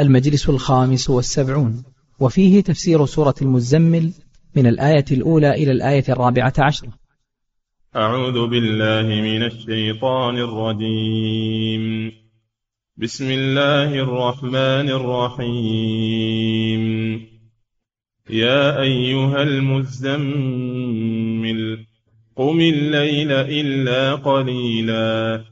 المجلس الخامس والسبعون. وفيه تفسير سورة المزمل من الآية الأولى إلى الآية الرابعة عشرة. أعوذ بالله من الشيطان الرجيم. بسم الله الرحمن الرحيم. يا أيها المزمل قم الليل إلا قليلا.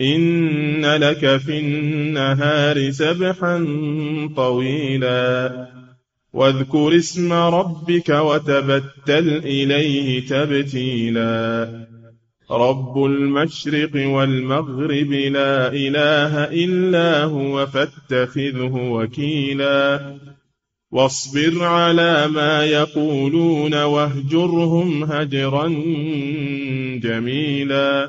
إن لك في النهار سبحا طويلا واذكر اسم ربك وتبتل إليه تبتيلا رب المشرق والمغرب لا إله إلا هو فاتخذه وكيلا واصبر على ما يقولون واهجرهم هجرا جميلا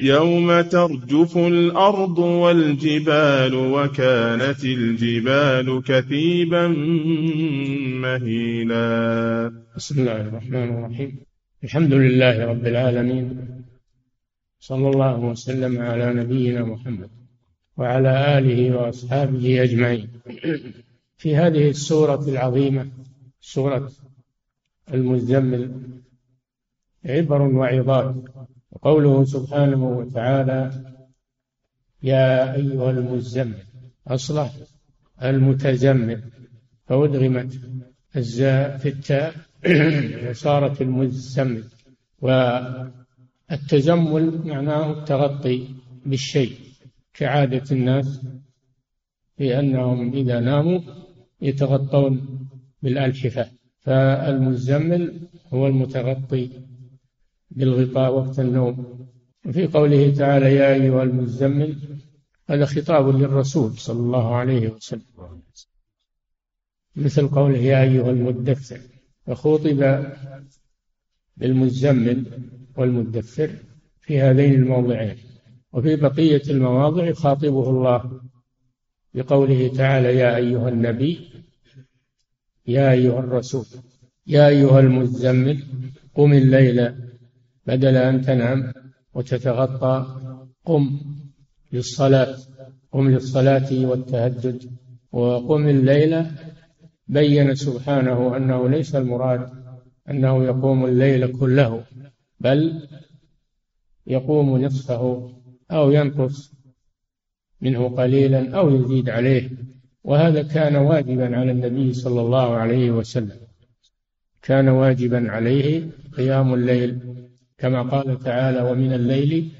يوم ترجف الأرض والجبال وكانت الجبال كثيبا مهيلا. بسم الله الرحمن الرحيم. الحمد لله رب العالمين. صلى الله وسلم على نبينا محمد وعلى آله وأصحابه أجمعين. في هذه السورة العظيمة سورة المزمل عبر وعظات وقوله سبحانه وتعالى يا أيها المزمل أصله المتزمل فأدغمت الزاء في التاء وصارت المزمل. والتزمل معناه التغطي بالشيء كعادة الناس لأنهم إذا ناموا يتغطون بالألحفة فالمزمل هو المتغطي بالغطاء وقت النوم. وفي قوله تعالى يا أيها المزمل هذا خطاب للرسول صلى الله عليه وسلم. مثل قوله يا أيها المدثر. فخوطب بالمزمل والمدثر في هذين الموضعين. وفي بقية المواضع يخاطبه الله بقوله تعالى يا أيها النبي يا أيها الرسول يا أيها المزمل قم الليل بدل أن تنام وتتغطى قم للصلاة. قم للصلاة والتهجد وقم الليل. بين سبحانه أنه ليس المراد أنه يقوم الليل كله بل يقوم نصفه أو ينقص منه قليلا أو يزيد عليه. وهذا كان واجبا على النبي صلى الله عليه وسلم. كان واجبا عليه قيام الليل كما قال تعالى ومن الليل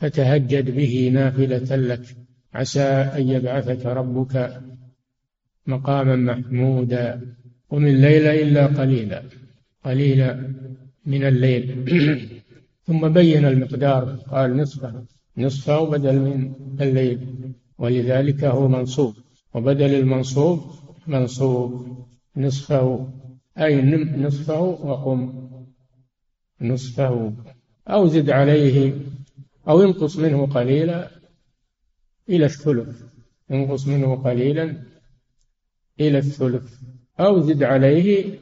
فتهجد به نافلة لك عسى أن يبعثك ربك مقاما محمودا. ومن الليل إلا قليلا قليلا من الليل. ثم بين المقدار قال نصفه نصفه بدل من الليل. ولذلك هو منصوب وبدل المنصوب منصوب. نصفه أي نصفه وقم. نصفه أو زد عليه أو انقص منه قليلا إلى الثلث. انقص منه قليلا إلى الثلث أو زد عليه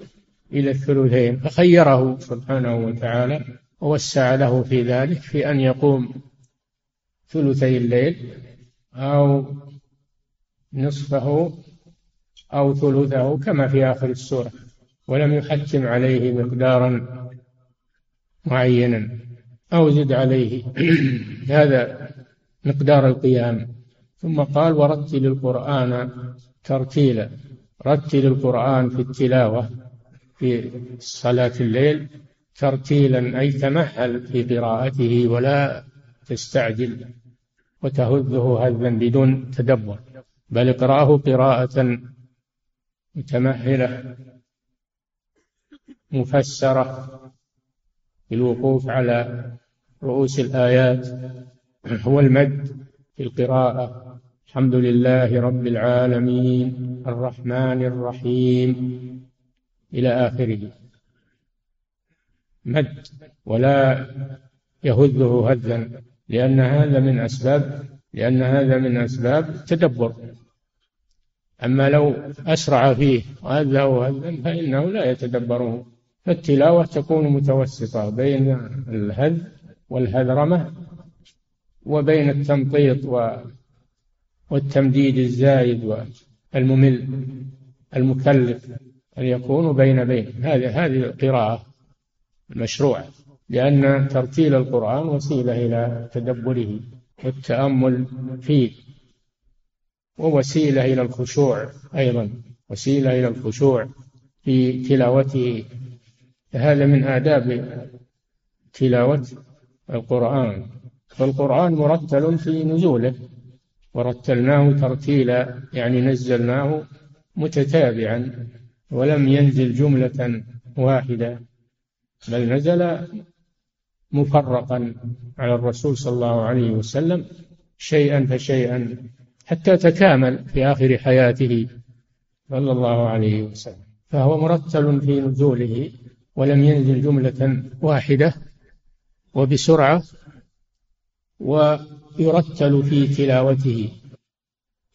إلى الثلثين. فخيره سبحانه وتعالى ووسع له في ذلك في أن يقوم ثلثي الليل أو نصفه أو ثلثه كما في آخر السورة. ولم يحتم عليه مقدارا معينا أو زد عليه هذا مقدار القيام. ثم قال ورتل القرآن ترتيلا. رتل القرآن في التلاوة في صلاة الليل ترتيلا أي تمهل في قراءته ولا تستعجل وتهذه هذا بدون تدبر بل اقرأه قراءة متمهلة مفسرة بالوقوف على رؤوس الآيات. هو المد في القراءة. الحمد لله رب العالمين. الرحمن الرحيم. إلى آخره. مد. ولا يهذه هذا لأن هذا من أسباب لأن هذا من أسباب التدبر أما لو أسرع فيه وهذا وهذا فإنه لا يتدبره. فالتلاوة تكون متوسطة بين الهذ والهذرمة وبين التمطيط والتمديد الزايد والممل المكلف أن يكون بين بين. هذه هذه القراءة المشروعة لأن ترتيل القرآن وسيلة إلى تدبره والتأمل فيه ووسيلة إلى الخشوع أيضا وسيلة إلى الخشوع في تلاوته هذا من آداب تلاوة القرآن. فالقرآن مرتل في نزوله ورتلناه ترتيلا يعني نزلناه متتابعا ولم ينزل جملة واحدة بل نزل مفرقا على الرسول صلى الله عليه وسلم شيئا فشيئا حتى تكامل في آخر حياته صلى الله عليه وسلم. فهو مرتل في نزوله ولم ينزل جملة واحدة وبسرعة ويرتل في تلاوته.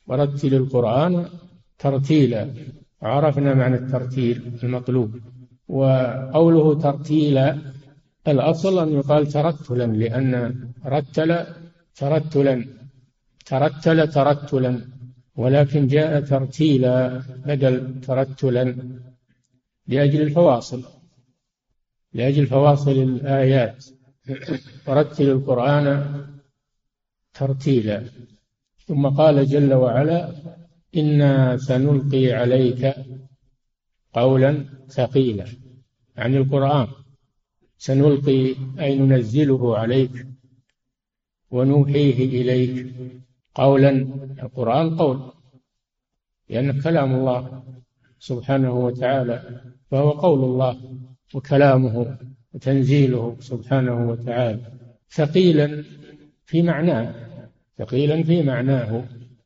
ورتل القرآن ترتيلا عرفنا معنى الترتيل المطلوب. وقوله ترتيلا الأصل أن يقال ترتلا لأن رتل ترتلا. ترتل ترتلا ولكن جاء ترتيلا بدل ترتلا لأجل الفواصل. لأجل فواصل الآيات. ورتل القرآن ترتيلا. ثم قال جل وعلا إنا سنلقي عليك قولا ثقيلا. عن القرآن سنلقي أي ننزله عليك ونوحيه إليك قولا. القرآن قول لأن كلام الله سبحانه وتعالى فهو قول الله. وكلامه وتنزيله سبحانه وتعالى ثقيلا في معناه ثقيلا في معناه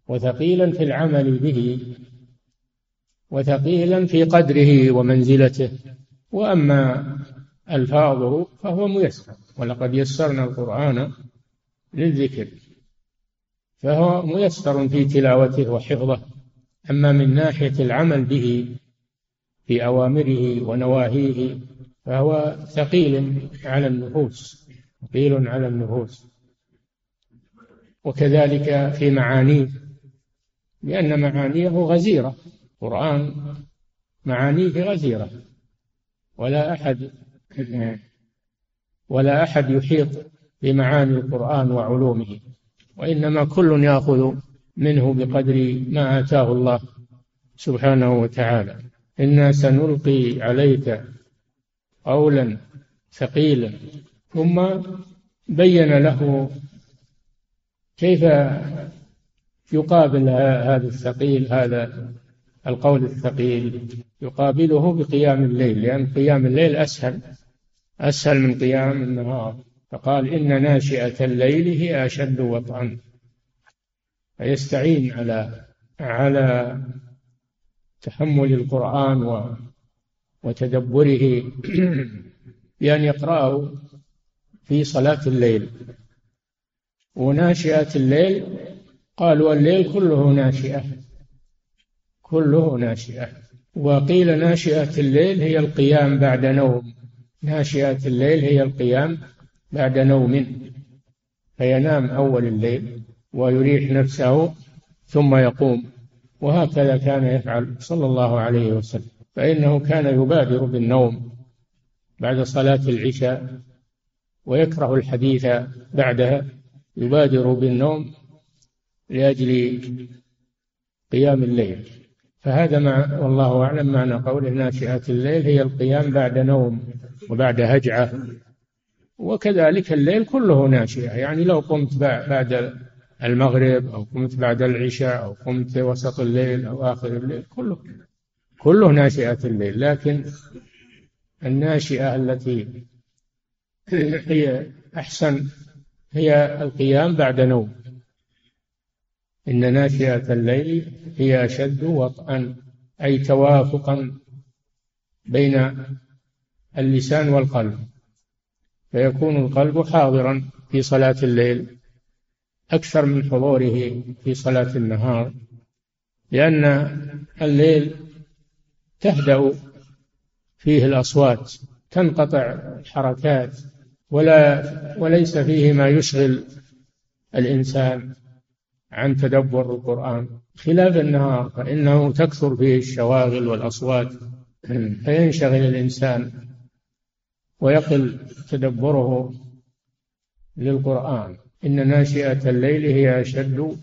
وثقيلا في العمل به وثقيلا في قدره ومنزلته. وأما الفاظه فهو ميسر ولقد يسرنا القرآن للذكر فهو ميسر في تلاوته وحفظه. أما من ناحية العمل به في أوامره ونواهيه فهو ثقيل على النفوس ثقيل على النفوس. وكذلك في معانيه لأن معانيه غزيرة. القرآن معانيه غزيرة. ولا أحد ولا أحد يحيط بمعاني القرآن وعلومه. وإنما كل يأخذ منه بقدر ما آتاه الله سبحانه وتعالى. إنا سنلقي عليك قولا ثقيلا. ثم بين له كيف يقابل هذا الثقيل هذا القول الثقيل. يقابله بقيام الليل لأن قيام الليل أسهل أسهل من قيام النهار. فقال إن ناشئة الليل هي أشد وطئا. فيستعين على على تحمل القرآن وتدبره بأن يقرأه في صلاة الليل. وناشئة الليل قالوا الليل كله ناشئة كله ناشئة. وقيل ناشئة الليل هي القيام بعد نوم. ناشئة الليل هي القيام بعد نوم. فينام أول الليل ويريح نفسه ثم يقوم. وهكذا كان يفعل صلى الله عليه وسلم. فإنه كان يبادر بالنوم بعد صلاة العشاء ويكره الحديث بعدها يبادر بالنوم لأجل قيام الليل. فهذا مع والله أعلم معنى قوله ناشئة الليل هي القيام بعد نوم وبعد هجعة. وكذلك الليل كله ناشئة. يعني لو قمت بعد المغرب أو قمت بعد العشاء أو قمت وسط الليل أو آخر الليل كله. كله ناشئة الليل لكن الناشئة التي هي أحسن هي القيام بعد نوم. إن ناشئة الليل هي أشد وطئا أي توافقا بين اللسان والقلب. فيكون القلب حاضرا في صلاة الليل أكثر من حضوره في صلاة النهار لأن الليل تهدأ فيه الأصوات تنقطع الحركات ولا وليس فيه ما يشغل الإنسان عن تدبر القرآن. خلاف النهار فإنه تكثر فيه الشواغل والأصوات فينشغل الإنسان ويقل تدبره للقرآن. إن ناشئة الليل هي أشد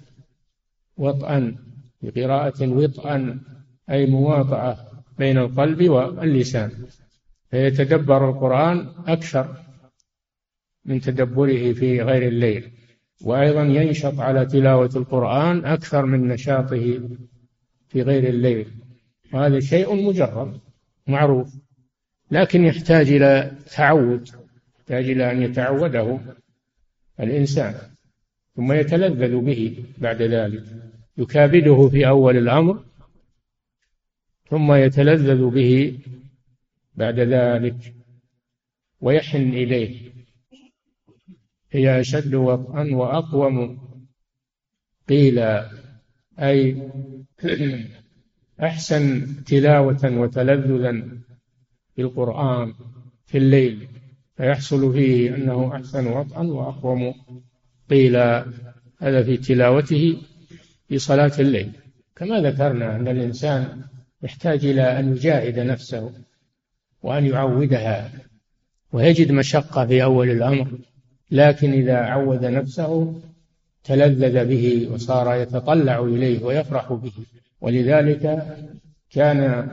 وطئا بقراءة وطئا أي مواطأة بين القلب واللسان. فيتدبر القرآن أكثر من تدبره في غير الليل. وأيضا ينشط على تلاوة القرآن أكثر من نشاطه في غير الليل. وهذا شيء مجرد معروف. لكن يحتاج إلى تعود يحتاج إلى أن يتعوده الإنسان. ثم يتلذذ به بعد ذلك. يكابده في أول الأمر ثم يتلذذ به بعد ذلك ويحن إليه. هي أشد وطئا وأقوم. قيل أي أحسن تلاوة وتلذذا بالقرآن في الليل فيحصل فيه أنه أحسن وطئا وأقوم. قيل هذا في تلاوته في صلاة الليل. كما ذكرنا أن الإنسان يحتاج إلى أن يجاهد نفسه وأن يعودها ويجد مشقة في أول الأمر لكن إذا عود نفسه تلذذ به وصار يتطلع إليه ويفرح به. ولذلك كان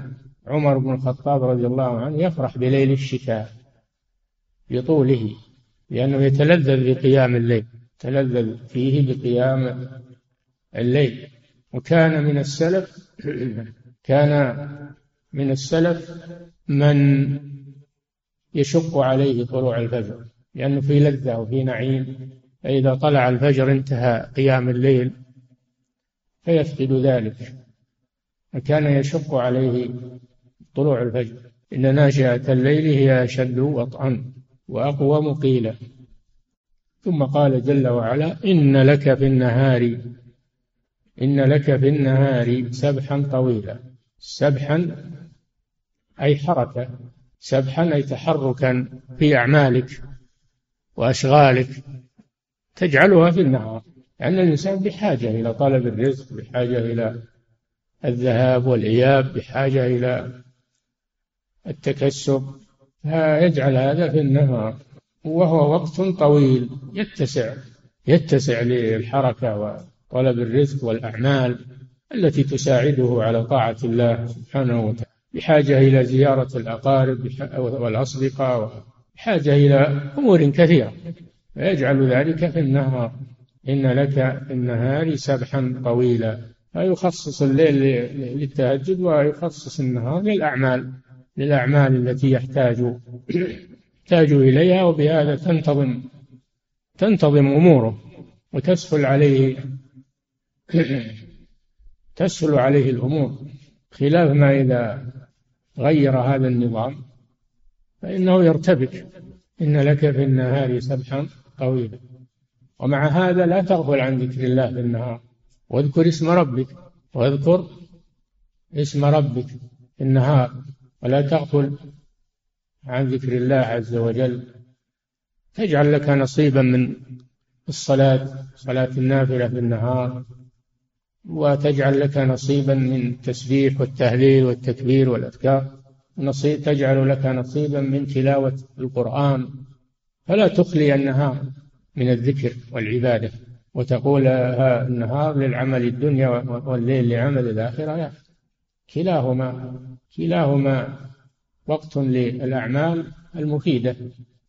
عمر بن الخطاب رضي الله عنه يفرح بليل الشتاء لطوله لأنه يتلذذ بقيام الليل تلذذ فيه بقيام الليل. وكان من السلف كان من السلف من يشق عليه طلوع الفجر لأنه في لذة وفي نعيم فإذا طلع الفجر انتهى قيام الليل فيفقد ذلك فكان يشق عليه طلوع الفجر. إن ناشئة الليل هي أشد وطئا وأقوم قيلا ثم قال جل وعلا إن لك في النهار إن لك في النهار سبحا طويلا. سبحا أي حركة. سبحا أي تحركا في أعمالك وأشغالك تجعلها في النهار. لأن الإنسان بحاجة إلى طلب الرزق بحاجة إلى الذهاب والإياب بحاجة إلى التكسب. فيجعل هذا في النهار. وهو وقت طويل. يتسع يتسع للحركة وطلب الرزق والأعمال. التي تساعده على طاعة الله سبحانه وتعالى. بحاجة إلى زيارة الأقارب والأصدقاء بحاجة إلى أمور كثيرة. فيجعل ذلك في النهار. إن لك في النهار سبحا طويلا. فيخصص الليل للتهجد ويخصص النهار للأعمال للأعمال التي يحتاج يحتاج إليها. وبهذا تنتظم تنتظم أموره وتسهل عليه تسهل عليه الأمور. خلاف ما إذا غير هذا النظام فإنه يرتبك. إن لك في النهار سبحا طويلا. ومع هذا لا تغفل عن ذكر الله في النهار. واذكر اسم ربك. واذكر اسم ربك في النهار. ولا تغفل عن ذكر الله عز وجل. تجعل لك نصيبا من الصلاة. صلاة النافلة في النهار. وتجعل لك نصيبا من التسبيح والتهليل والتكبير والأذكار. نصيب تجعل لك نصيبا من تلاوة القرآن. فلا تخلي النهار من الذكر والعبادة وتقول النهار للعمل الدنيا والليل لعمل الآخرة. لا. كلاهما كلاهما وقت للأعمال المفيدة.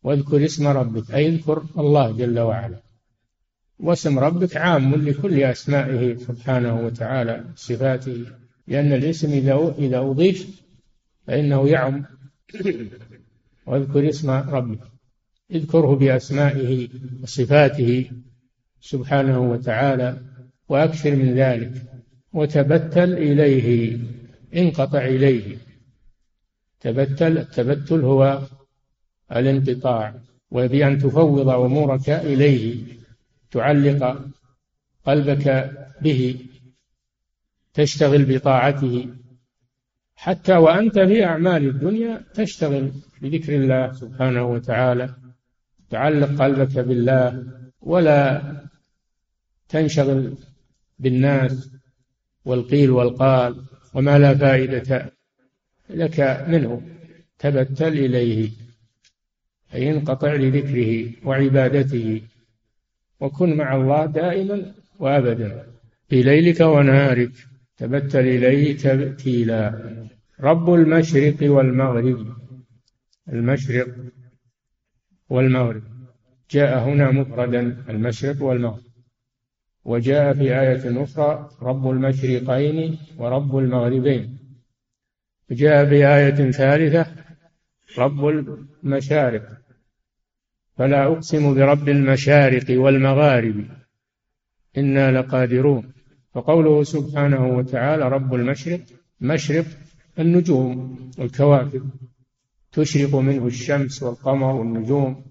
واذكر اسم ربك. أي اذكر الله جل وعلا. واسم ربك عام لكل أسمائه سبحانه وتعالى صفاته لأن الاسم إذا إذا أضيف فإنه يعم. واذكر اسم ربك اذكره بأسمائه وصفاته سبحانه وتعالى وأكثر من ذلك وتبتل إليه انقطع إليه. تبتل التبتل هو الانقطاع وبأن تفوض أمورك إليه. تعلق قلبك به تشتغل بطاعته. حتى وأنت في أعمال الدنيا تشتغل بذكر الله سبحانه وتعالى. تعلق قلبك بالله ولا تنشغل بالناس والقيل والقال وما لا فائدة لك منه. تبتل إليه أي انقطع لذكره وعبادته. وكن مع الله دائما وأبدا. في ليلك ونهارك تبتل إليه تبتيلا. رب المشرق والمغرب. المشرق والمغرب. جاء هنا مفردا المشرق والمغرب. وجاء في آية أخرى رب المشرقين ورب المغربين. جاء في آية ثالثة رب المشارق. فلا أقسم برب المشارق والمغارب. إنا لقادرون. فقوله سبحانه وتعالى رب المشرق مشرق النجوم والكواكب. تشرق منه الشمس والقمر والنجوم.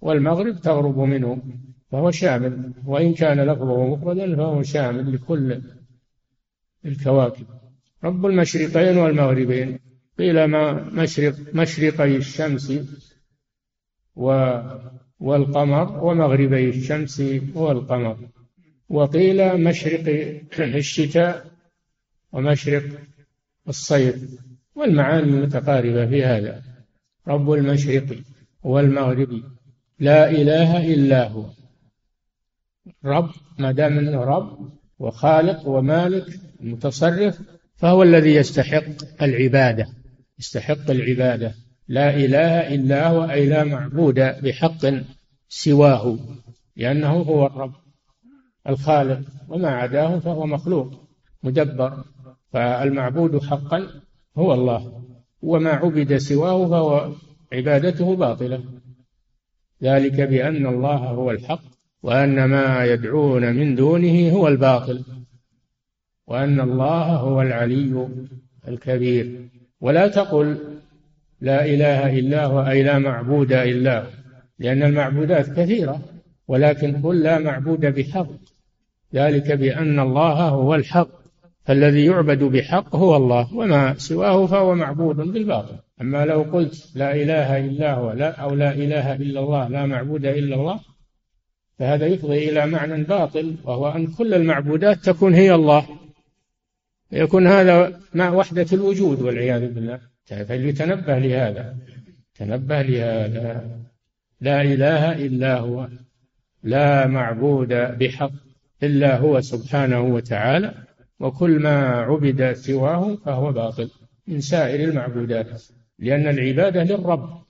والمغرب تغرب منه فهو شامل. وإن كان لفظه مفردا فهو شامل لكل الكواكب. رب المشرقين والمغربين. قيل ما مشرق مشرقي الشمس والقمر ومغربي الشمس والقمر. وقيل مشرق الشتاء ومشرق الصيف. والمعاني متقاربة في هذا. رب المشرق والمغرب. لا إله إلا هو. رب ما دام إنه رب وخالق ومالك متصرف فهو الذي يستحق العبادة. يستحق العبادة. لا إله إلا هو أي لا معبود بحق سواه لأنه هو الرب الخالق وما عداه فهو مخلوق مدبر. فالمعبود حقا هو الله وما عبد سواه فهو عبادته باطلة. ذلك بأن الله هو الحق وأن ما يدعون من دونه هو الباطل وأن الله هو العلي الكبير. ولا تقل لا إله إلا هو أي لا معبود إلا هو. لأن المعبودات كثيرة ولكن قل لا معبود بحق. ذلك بأن الله هو الحق. فالذي يعبد بحق هو الله وما سواه فهو معبود بالباطل. أما لو قلت لا إله إلا هو لا أو لا إله إلا الله لا معبود إلا الله فهذا يفضي إلى معنى باطل وهو أن كل المعبودات تكون هي الله. يكون هذا مع وحدة الوجود والعياذ بالله. فليتنبه لهذا. تنبه لهذا. لا إله إلا هو. لا معبود بحق إلا هو سبحانه وتعالى. وكل ما عبد سواه فهو باطل من سائر المعبودات. لأن العبادة للرب.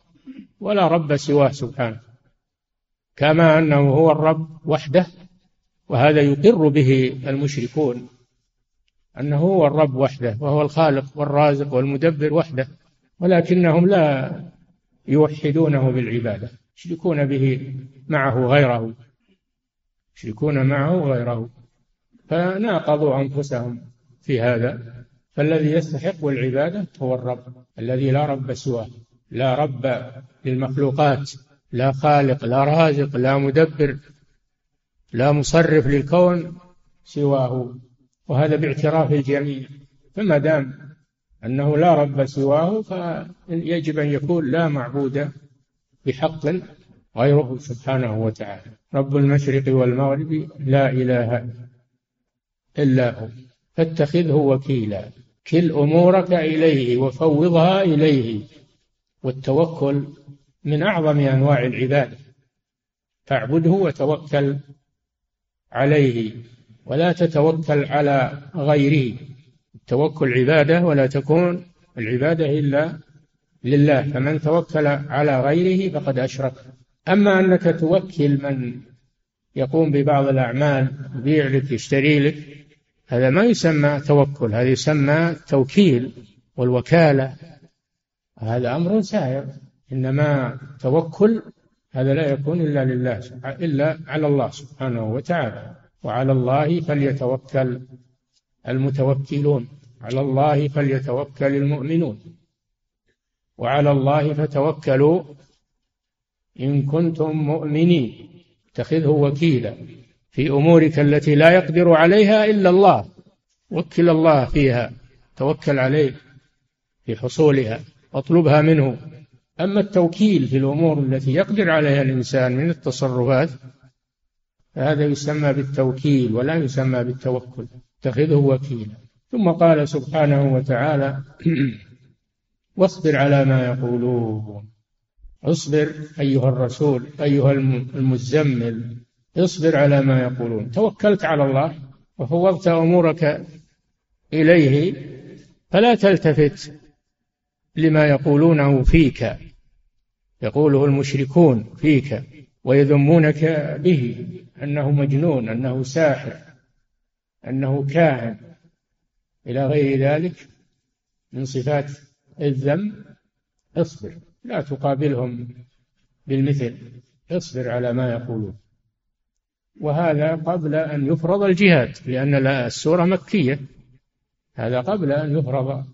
ولا رب سواه سبحانه. كما أنه هو الرب وحده. وهذا يقر به المشركون. أنه هو الرب وحده وهو الخالق والرازق والمدبر وحده ولكنهم لا يوحدونه بالعبادة. يشركون به معه غيره. يشركون معه غيره. فناقضوا أنفسهم في هذا. فالذي يستحق العبادة هو الرب الذي لا رب سواه. لا رب للمخلوقات لا خالق لا رازق لا مدبر لا مصرف للكون سواه. وهذا باعتراف الجميع فما دام أنه لا رب سواه فيجب أن يكون لا معبود بحق غيره سبحانه وتعالى. رب المشرق والمغرب لا إله إلا هو. فاتخذه وكيلا. كل أمورك إليه وفوضها إليه. والتوكل من أعظم أنواع العبادة. فاعبده وتوكل عليه. ولا تتوكل على غيره. التوكل عبادة ولا تكون العبادة إلا لله. فمن توكل على غيره فقد أشرك. أما أنك توكل من يقوم ببعض الأعمال يبيع لك يشتري لك هذا ما يسمى توكل. هذا يسمى توكيل والوكالة. هذا أمر سائر. إنما توكل هذا لا يكون إلا لله إلا على الله سبحانه وتعالى. وعلى الله فليتوكل المتوكلون. على الله فليتوكل المؤمنون. وعلى الله فتوكلوا إن كنتم مؤمنين. اتخذه وكيلا في أمورك التي لا يقدر عليها إلا الله. وكل الله فيها. توكل عليه في حصولها. واطلبها منه. أما التوكيل في الأمور التي يقدر عليها الإنسان من التصرفات فهذا يسمى بالتوكيل ولا يسمى بالتوكل اتخذه وكيلا. ثم قال سبحانه وتعالى واصبر على ما يقولون. اصبر أيها الرسول أيها المزمل اصبر على ما يقولون. توكلت على الله وفوضت أمورك إليه فلا تلتفت لما يقولونه فيك. يقوله المشركون فيك. ويذمونك به أنه مجنون أنه ساحر أنه كاهن. إلى غير ذلك من صفات الذم اصبر. لا تقابلهم بالمثل اصبر على ما يقولون. وهذا قبل أن يفرض الجهاد لأن السورة مكية. هذا قبل أن يفرض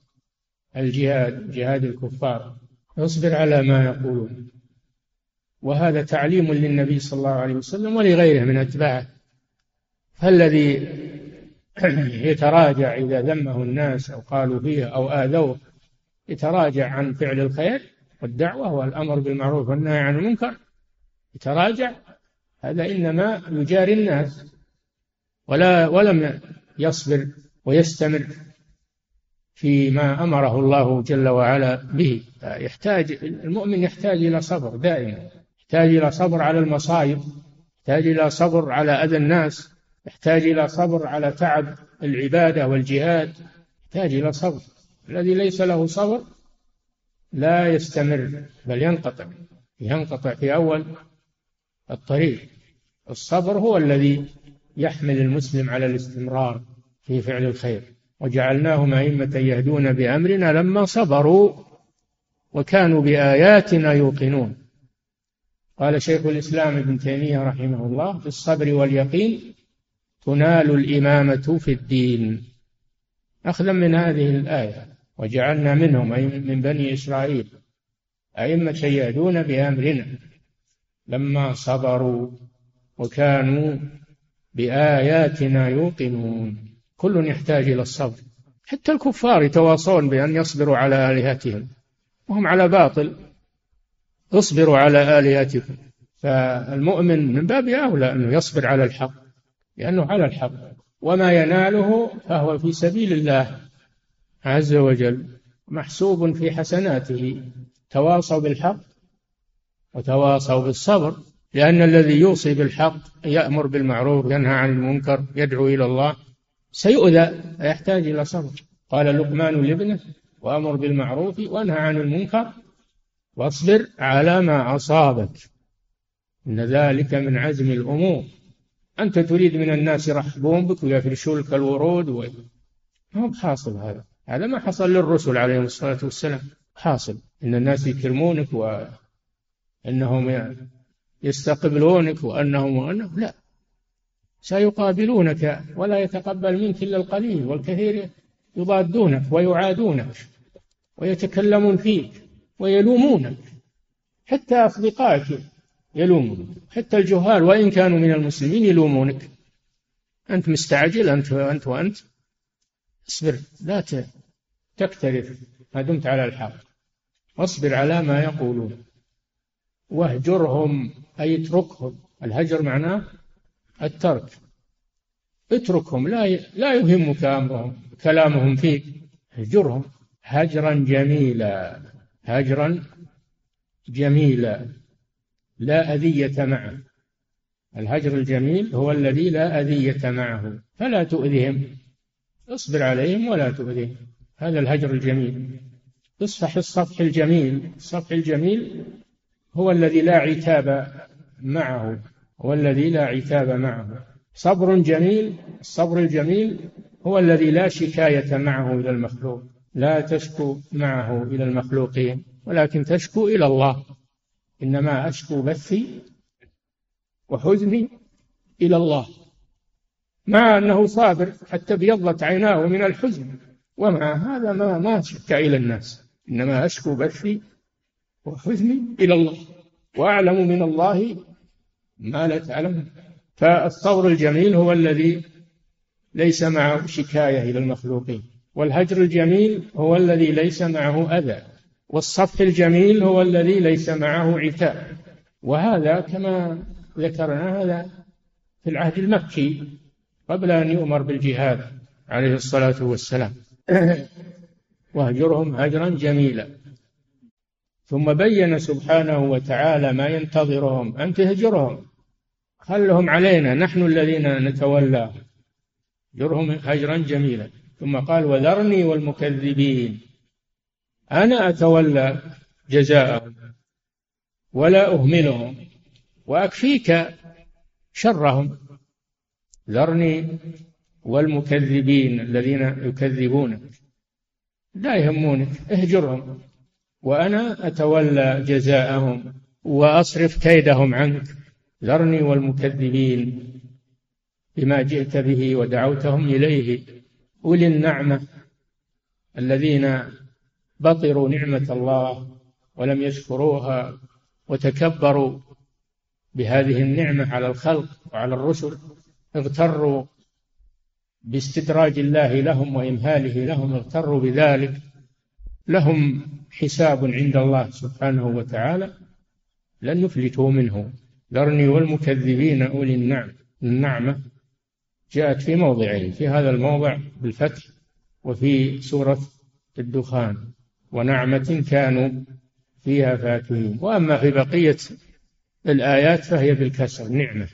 الجهاد جهاد الكفار. اصبر على ما يقولون. وهذا تعليم للنبي صلى الله عليه وسلم ولغيره من أتباعه. فالذي يتراجع إذا ذمه الناس أو قالوا فيه أو آذوه يتراجع عن فعل الخير والدعوة والأمر بالمعروف والنهي عن المنكر يتراجع. هذا إنما يجاري الناس ولا ولم يصبر ويستمر فيما أمره الله جل وعلا به. يحتاج المؤمن يحتاج إلى صبر دائما. يحتاج إلى صبر على المصائب يحتاج إلى صبر على أذى الناس يحتاج إلى صبر على تعب العبادة والجهاد يحتاج إلى صبر. الذي ليس له صبر لا يستمر بل ينقطع. ينقطع في أول الطريق. الصبر هو الذي يحمل المسلم على الاستمرار في فعل الخير. وجعلناهم أئمة يهدون بأمرنا لما صبروا وكانوا بآياتنا يوقنون. قال شيخ الإسلام ابن تيمية رحمه الله في الصبر واليقين تنال الإمامة في الدين. أخذا من هذه الآية وجعلنا منهم من بني إسرائيل أئمة يهدون بأمرنا لما صبروا وكانوا بآياتنا يوقنون. كل يحتاج إلى الصبر. حتى الكفار يتواصون بأن يصبروا على آلهتهم وهم على باطل. اصبروا على آلهتكم. فالمؤمن من باب أولى أنه يصبر على الحق لأنه على الحق. وما يناله فهو في سبيل الله عز وجل محسوب في حسناته. تواصوا بالحق وتواصوا بالصبر لأن الذي يوصي بالحق يأمر بالمعروف ينهى عن المنكر يدعو إلى الله. سيؤذى فيحتاج إلى صبر. قال لقمان لابنه وأمر بالمعروف وأنهى عن المنكر واصبر على ما أصابك. إن ذلك من عزم الأمور. أنت تريد من الناس يرحبون بك ويفرشون لك الورود و... ما هو بحاصل هذا. هذا ما حصل للرسل عليهم الصلاة والسلام. حاصل. إن الناس يكرمونك وأنهم يستقبلونك وأنهم وأنهم لا. سيقابلونك ولا يتقبل منك إلا القليل والكثير يضادونك ويعادونك ويتكلمون فيك. ويلومونك. حتى أصدقائك يلومونك. حتى الجهال وإن كانوا من المسلمين يلومونك. أنت مستعجل أنت وأنت وأنت. اصبر لا تكترث ما دمت على الحق. واصبر على ما يقولون. واهجرهم أي اتركهم. الهجر معناه الترك. اتركهم لا لا يهمك أمرهم كلامهم فيك. اهجرهم. هجرا جميلا. هجرا جميلا لا أذية معه. الهجر الجميل هو الذي لا أذية معه. فلا تؤذهم. اصبر عليهم ولا تؤذهم. هذا الهجر الجميل. اصفح الصفح الجميل. الصفح الجميل هو الذي لا عتاب معه. هو الذي لا عتاب معه. صبر جميل. الصبر الجميل هو الذي لا شكاية معه إلى المخلوق. لا تشكو معه إلى المخلوقين ولكن تشكو إلى الله. إنما أشكو بثي وحزني إلى الله. مع أنه صابر حتى ابيضت عيناه من الحزن. ومع هذا ما ما شك إلى الناس. إنما أشكو بثي وحزني إلى الله. وأعلم من الله ما لا تعلمون فالصبر الجميل هو الذي ليس معه شكاية إلى المخلوقين. والهجر الجميل هو الذي ليس معه أذى والصف الجميل هو الذي ليس معه عتاب وهذا كما ذكرنا هذا في العهد المكي قبل أن يؤمر بالجهاد عليه الصلاة والسلام. واهجرهم هجرا جميلا. ثم بين سبحانه وتعالى ما ينتظرهم أن تهجرهم. خلهم علينا نحن الذين نتولى. هجرهم هجرا جميلا. ثم قال وذرني والمكذبين. أنا أتولى جزاءهم ولا أهملهم وأكفيك شرهم. ذرني والمكذبين الذين يكذبونك لا يهمونك اهجرهم. وأنا أتولى جزاءهم وأصرف كيدهم عنك. ذرني والمكذبين بما جئت به ودعوتهم إليه. أولي النعمة الذين بطروا نعمة الله ولم يشكروها وتكبروا بهذه النعمة على الخلق وعلى الرسل اغتروا باستدراج الله لهم وإمهاله لهم اغتروا بذلك لهم حساب عند الله سبحانه وتعالى لن يفلتوا منه. ذرني والمكذبين أولي النعم النعمة. جاءت في موضعين في هذا الموضع بالفتح وفي سورة الدخان. ونعمة كانوا فيها فاكهين. وأما في بقية الآيات فهي بالكسر نعمة.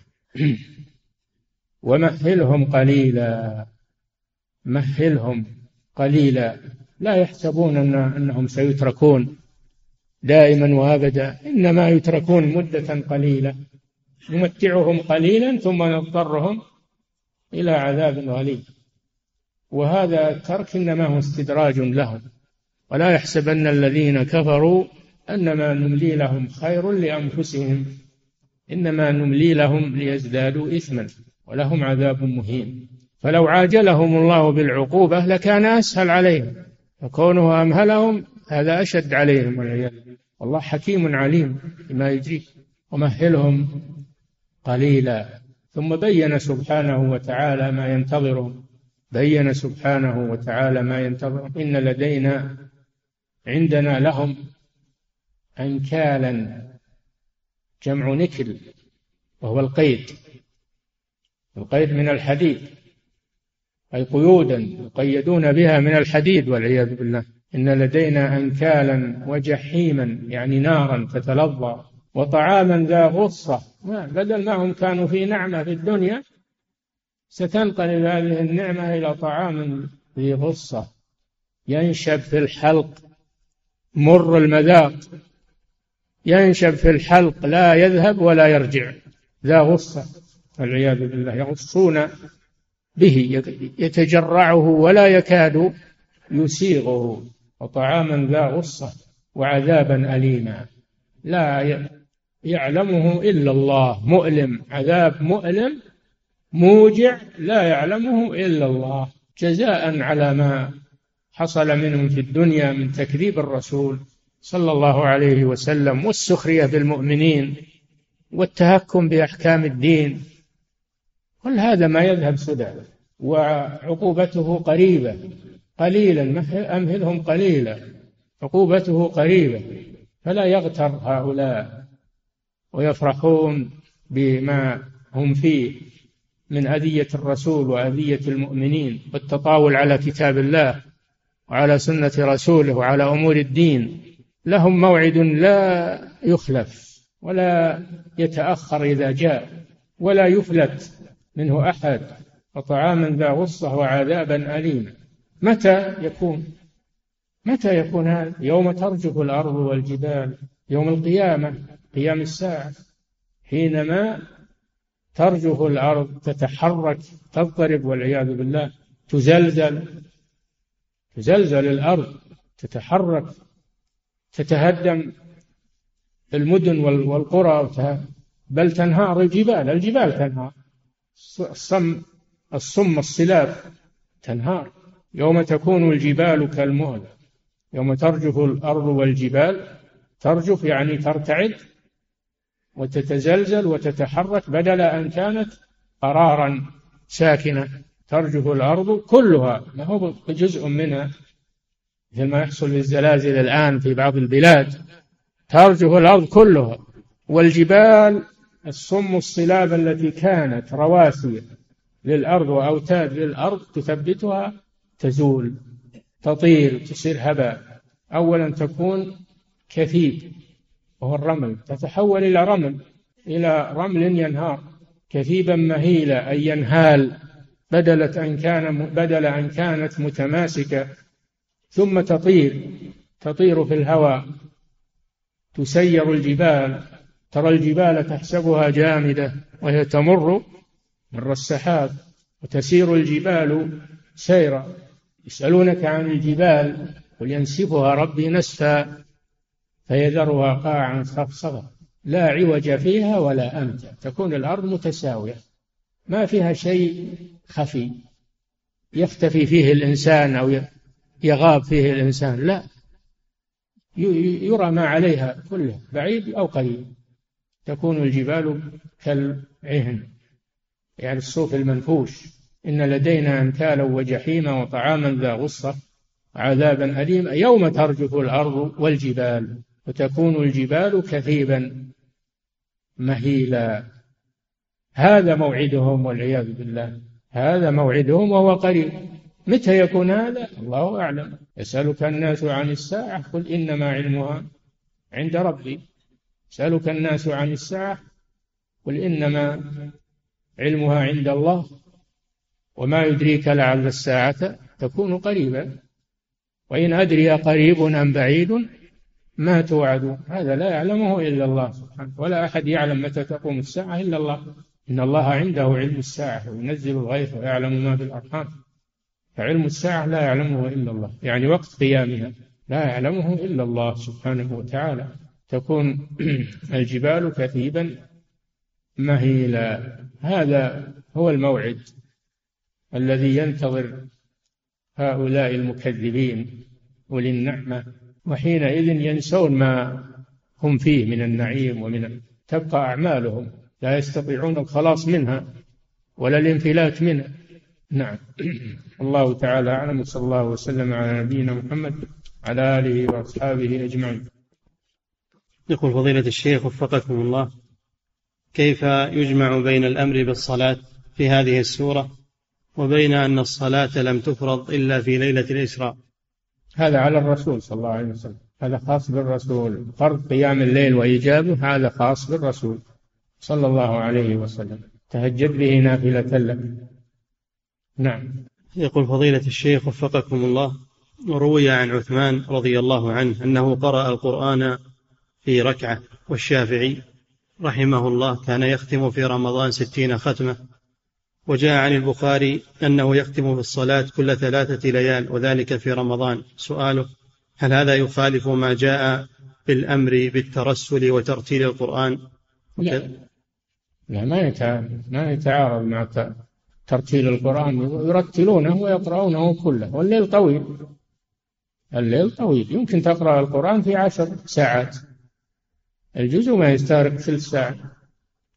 ومهلهم قليلا مهلهم قليلا. لا يحسبون أن أنهم سيتركون دائما وأبدا إنما يتركون مدة قليلة. نمتعهم قليلا ثم نضطرهم إلى عذاب غليظ. وهذا الترك إنما هو استدراج لهم. ولا يحسبن الذين كفروا أنما نملي لهم خير لأنفسهم. إنما نملي لهم ليزدادوا اثما ولهم عذاب مهين. فلو عاجلهم الله بالعقوبة لكان أسهل عليهم. فكونه أمهلهم هذا أشد عليهم والعياذ بالله. والله حكيم عليم بما يجري. ومهلهم قليلا. ثم بين سبحانه وتعالى ما ينتظرهم بين سبحانه وتعالى ما ينتظرهم إن لدينا عندنا لهم أنكالا. جمع نكل وهو القيد. القيد من الحديد. أي قيودا يقيدون بها من الحديد والعياذ بالله. إن لدينا أنكالا وجحيما يعني نارا تتلظى. وطعاما ذا غصة. بدل ما هم كانوا في نعمة في الدنيا ستنقلب هذه النعمة إلى طعام ذي غصة. ينشب في الحلق مر المذاق. ينشب في الحلق لا يذهب ولا يرجع. ذا غصة. والعياذ بالله يغصون به يتجرعه ولا يكاد يسيغه. وطعاما ذا غصة وعذابا أليما. لا يعلمه إلا الله. مؤلم. عذاب مؤلم. موجع لا يعلمه إلا الله. جزاء على ما حصل منهم في الدنيا من تكذيب الرسول صلى الله عليه وسلم والسخرية بالمؤمنين والتهكم بأحكام الدين. كل هذا ما يذهب سدى وعقوبته قريبة. قليلا. أمهلهم قليلا. عقوبته قريبة. فلا يغتر هؤلاء. ويفرحون بما هم فيه من أذية الرسول وأذية المؤمنين والتطاول على كتاب الله وعلى سنة رسوله وعلى أمور الدين. لهم موعد لا يخلف ولا يتأخر إذا جاء ولا يفلت منه أحد. وطعاما ذا غصة وعذابا أليما متى يكون؟ متى يكون هذا؟ يوم ترجف الأرض والجبال يوم القيامة. قيام الساعة حينما ترجف الأرض تتحرك تضطرب والعياذ بالله تزلزل تزلزل الأرض تتحرك تتهدم المدن والقرى بل تنهار الجبال الجبال تنهار الصم الصم الصلاب تنهار. يوم تكون الجبال كالمهل يوم ترجف الأرض والجبال ترجف يعني ترتعد وتتزلزل وتتحرك بدل أن كانت قرارا ساكنة ترجف الأرض كلها. ما هو جزء منها؟ مثل ما يحصل بالزلازل الآن في بعض البلاد ترجف الأرض كلها. والجبال الصم الصلاب التي كانت رواسي للأرض وأوتاد للأرض تثبتها تزول تطير تصير هباء. أولا تكون كثيب. وهو الرمل. تتحول إلى رمل إلى رمل ينهار. كثيبا مهيلا أي ينهال. بدلت أن كان بدل أن كانت متماسكة. ثم تطير تطير في الهواء. تسير الجبال. ترى الجبال تحسبها جامدة وهي تمر مر السحاب. وتسير الجبال سيرا. يسألونك عن الجبال قل ينسفها ربي نسفا. فيذرها قاعا صفصفا لا عوج فيها ولا أمتا تكون الأرض متساوية ما فيها شيء خفي يختفي فيه الإنسان أو يغاب فيه الإنسان لا يرى ما عليها كله بعيد أو قريب تكون الجبال كالعهن. يعني الصوف المنفوش إن لدينا أنكالا وجحيما وطعاما ذا غصة عذابا أليما يوم ترجف الأرض والجبال. وتكون الجبال كثيبا مهيلا. هذا موعدهم والعياذ بالله. هذا موعدهم وهو قريب. متى يكون هذا؟ الله أعلم. يسألك الناس عن الساعة. قل إنما علمها عند ربي. يسألك الناس عن الساعة. قل إنما علمها عند الله. وما يدريك لعل الساعة تكون قريبا. وإن أدري قريب أم بعيد ما توعدون. هذا لا يعلمه إلا الله سبحانه ولا أحد يعلم متى تقوم الساعة إلا الله. إن الله عنده علم الساعة وينزل الغيث ويعلم ما في الأرحام. فعلم الساعة لا يعلمه إلا الله. يعني وقت قيامها لا يعلمه إلا الله سبحانه وتعالى. تكون الجبال كثيبا مهيلا هذا هو الموعد الذي ينتظر هؤلاء المكذبين. أولي النعمة. وحينئذ ينسون ما هم فيه من النعيم ومن تبقى أعمالهم لا يستطيعون الخلاص منها ولا الانفلات منها. نعم. الله تعالى أعلم صلى الله وسلم على نبينا محمد على آله وأصحابه أجمعين. يقول فضيلة الشيخ وفقكم الله كيف يجمع بين الأمر بالصلاة في هذه السورة وبين أن الصلاة لم تفرض إلا في ليلة الإسراء؟ هذا على الرسول صلى الله عليه وسلم. هذا خاص بالرسول. فرض قيام الليل وإيجابه هذا خاص بالرسول صلى الله عليه وسلم. تهجد به نافلة لك نعم. يقول فضيلة الشيخ وفقكم الله روي عن عثمان رضي الله عنه أنه قرأ القرآن في ركعة والشافعي رحمه الله كان يختم في رمضان ستين ختمة. وجاء عن البخاري أنه يختم في الصلاة كل ثلاثة ليال وذلك في رمضان. سؤاله هل هذا يخالف ما جاء بالأمر بالترسل وترتيل القرآن؟ لا, لا ما ما يتعارض مع ترتيل القرآن. يرتلونه ويقرؤونه كله. والليل طويل. الليل طويل. يمكن تقرأ القرآن في عشر ساعات. الجزء ما يستغرق ثلث ساعة.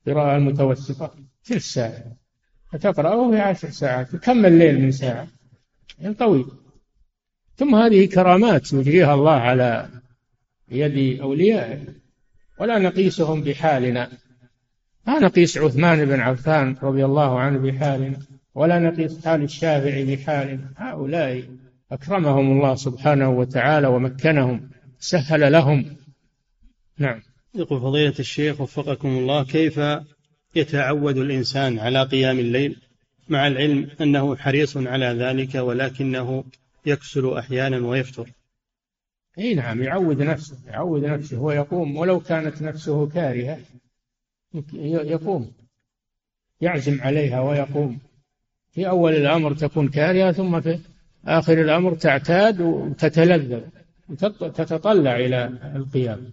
قراءة المتوسطة ثلث ساعة. فتقرأه في عشر ساعات كم الليل من ساعة؟ يعني طويل. ثم هذه كرامات يجريها الله على يد أوليائه. ولا نقيسهم بحالنا. ما نقيس عثمان بن عفان رضي الله عنه بحالنا ولا نقيس حال الشافعي بحالنا. هؤلاء أكرمهم الله سبحانه وتعالى ومكنهم سهل لهم. نعم. يقول فضيلة الشيخ وفقكم الله كيف يتعود الإنسان على قيام الليل مع العلم أنه حريص على ذلك ولكنه يكسل أحيانا ويفتر إي نعم يعود نفسه يعود نفسه هو يقوم ولو كانت نفسه كارهة يقوم يعزم عليها ويقوم. في أول الأمر تكون كارهة ثم في آخر الأمر تعتاد وتتلذذ وتتطلع إلى القيام.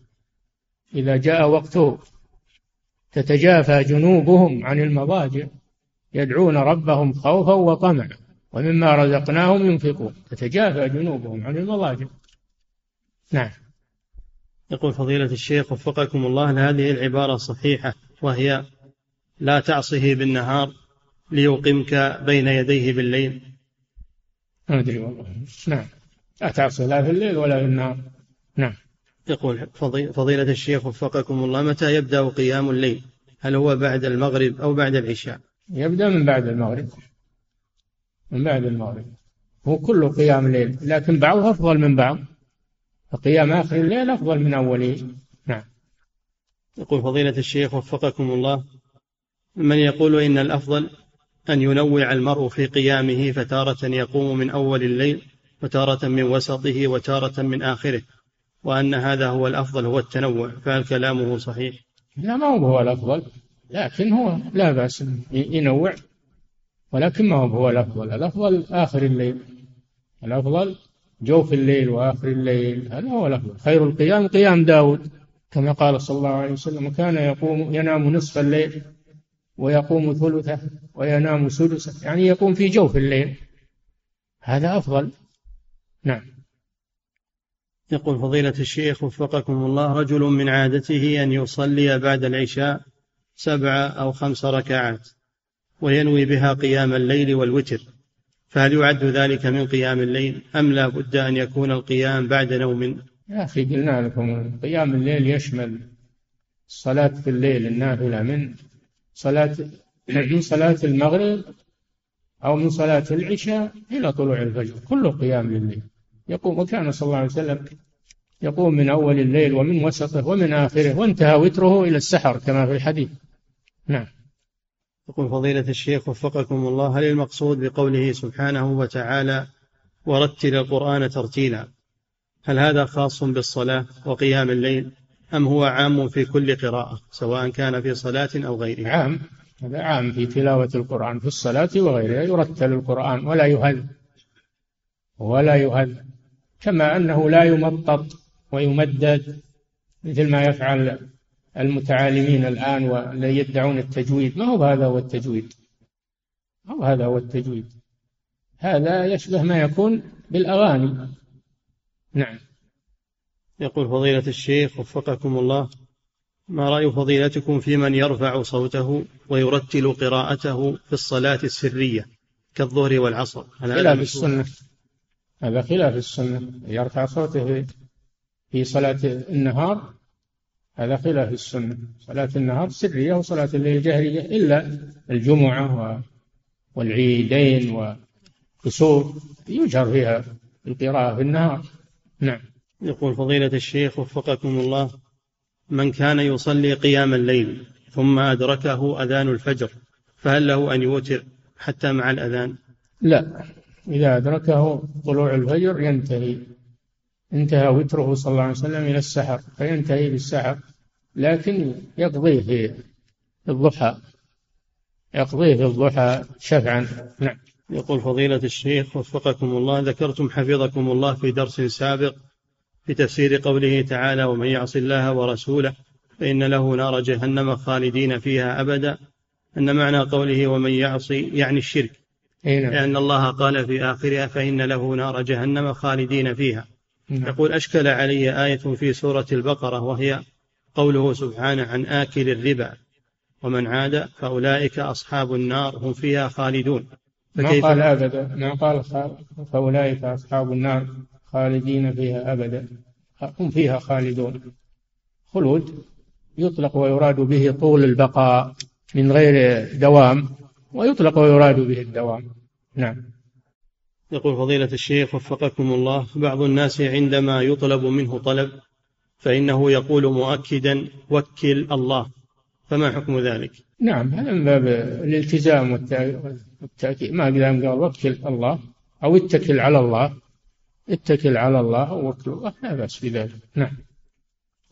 إذا جاء وقته تتجافى جنوبهم عن المضاجع يدعون ربهم خوفا وطمعا ومما رزقناهم ينفقون. تتجافى جنوبهم عن المضاجع. نعم. يقول فضيلة الشيخ وفقكم الله هذه العبارة صحيحة وهي لا تعصه بالنهار ليقمك بين يديه بالليل. ما أدري والله. نعم. لا تعصي لا في الليل ولا في النهار. نعم. يقول فضيلة الشيخ وفقكم الله متى يبدأ قيام الليل؟ هل هو بعد المغرب أو بعد العشاء؟ يبدأ من بعد المغرب. من بعد المغرب. هو كله قيام ليل لكن بعضه أفضل من بعض. فقيام آخر الليل أفضل من أوله نعم. يقول فضيلة الشيخ وفقكم الله من يقول إن الأفضل أن ينوع المرء في قيامه فتارة يقوم من أول الليل وتارة من وسطه وتارة من آخره. وأن هذا هو الأفضل هو التنوع. فهل كلامه صحيح؟ لا ما هو الأفضل. لكن هو لا بأس ينوع ولكن ما هو الأفضل. الأفضل آخر الليل. الأفضل جوف الليل وآخر الليل. هذا هو الأفضل. خير القيام قيام داود. كما قال صلى الله عليه وسلم كان يقوم ينام نصف الليل ويقوم ثلثه وينام سدسه. يعني يقوم في جوف الليل. هذا أفضل. نعم. يقول فضيلة الشيخ وفقكم الله رجل من عادته أن يصلي بعد العشاء سبع أو خمس ركعات وينوي بها قيام الليل والوتر فهل يعد ذلك من قيام الليل أم لا بد أن يكون القيام بعد نوم؟ يا أخي قلنا لكم قيام الليل يشمل الصلاة في الليل النافلة من صلاة من صلاة المغرب أو من صلاة العشاء إلى طلوع الفجر كله قيام لليل. يقوم وكان صلى الله عليه وسلم يقوم من أول الليل ومن وسطه ومن آخره وانتهى وتره إلى السحر كما في الحديث. نعم. يقول فضيلة الشيخ وفقكم الله هل المقصود بقوله سبحانه وتعالى ورتل القرآن ترتيلا هل هذا خاص بالصلاة وقيام الليل أم هو عام في كل قراءة سواء كان في صلاة أو غيرها؟ عام هذا عام في تلاوة القرآن في الصلاة وغيرها يرتل القرآن ولا يهل ولا يهل كما أنه لا يمطط ويمدد مثل ما يفعل المتعالمين الآن والذي يدعون التجويد. ما هو هذا هو التجويد؟ ما هو هذا هو التجويد؟ هذا يشبه ما يكون بالأغاني. نعم. يقول فضيلة الشيخ وفقكم الله ما رأي فضيلتكم في من يرفع صوته ويرتل قراءته في الصلاة السرية كالظهر والعصر؟ خلاف السنة. هذا خلاف السنة يرفع صوته في صلاة النهار. هذا خلاف السنة صلاة النهار سرية وصلاة الليل جهرية إلا الجمعة والعيدين وكسوف يجهر فيها القراءة في النهار. نعم. يقول فضيلة الشيخ وفقكم الله من كان يصلي قيام الليل ثم أدركه أذان الفجر فهل له أن يوتر حتى مع الأذان؟ لا. إذا أدركه طلوع الفجر ينتهي. انتهى وتره صلى الله عليه وسلم إلى السحر فينتهي بالسحر لكن يقضيه في الضحى. يقضيه في الضحى شفعا. نعم. يقول فضيلة الشيخ وفقكم الله ذكرتم حفظكم الله في درس سابق في تفسير قوله تعالى ومن يعص الله ورسوله فإن له نار جهنم خالدين فيها أبدا أن معنى قوله ومن يعصي يعني الشرك. نعم. لأن الله قال في آخرها فإن له نار جهنم خالدين فيها. نعم. يقول أشكل علي آية في سورة البقرة وهي قوله سبحانه عن آكل الربا ومن عاد فأولئك أصحاب النار هم فيها خالدون. ما قال أبدا؟ ما قال فأولئك أصحاب النار خالدين فيها أبدا. هم فيها خالدون. خلود يطلق ويراد به طول البقاء من غير دوام. ويطلق ويراد به الدوام. نعم. يقول فضيلة الشيخ وفقكم الله بعض الناس عندما يطلب منه طلب فإنه يقول مؤكدا وكل الله. فما حكم ذلك؟ نعم هذا من باب الالتزام والتأكيد. ما قدام قال وكل الله أو اتكل على الله اتكل على الله ووكل الله لا بأس بذلك. نعم.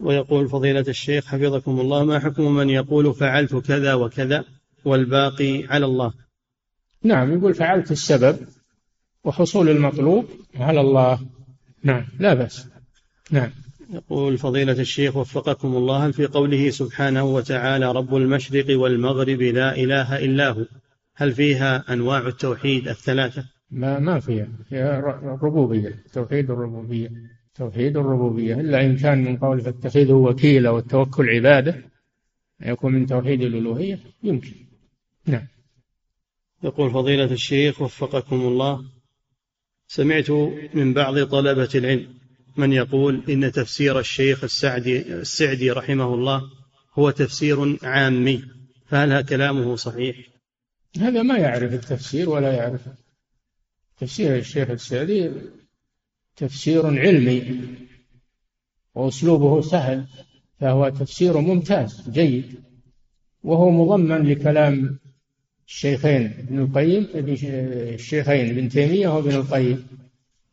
ويقول فضيلة الشيخ حفظكم الله ما حكم من يقول فعلت كذا وكذا؟ والباقي على الله. نعم يقول فعلت السبب وحصول المطلوب على الله. نعم لا بأس. نعم. يقول فضيلة الشيخ وفقكم الله هل في قوله سبحانه وتعالى رب المشرق والمغرب لا إله إلا هو. هل فيها أنواع التوحيد الثلاثة؟ ما ما فيها. هي الربوبية توحيد الربوبية. توحيد الربوبية إلا إن كان من قول فاتخذه وكيلا والتوكل عبادة يكون من توحيد الألوهية يمكن. نعم يقول فضيلة الشيخ وفقكم الله سمعت من بعض طلبة العلم من يقول إن تفسير الشيخ السعدي السعدي رحمه الله هو تفسير عامي فهل كلامه صحيح؟ هذا ما يعرف التفسير ولا يعرف تفسير الشيخ السعدي تفسير علمي وأسلوبه سهل فهو تفسير ممتاز جيد وهو مضمن لكلام الشيخين ابن القيم الشيخين ابن تيمية وابن القيم.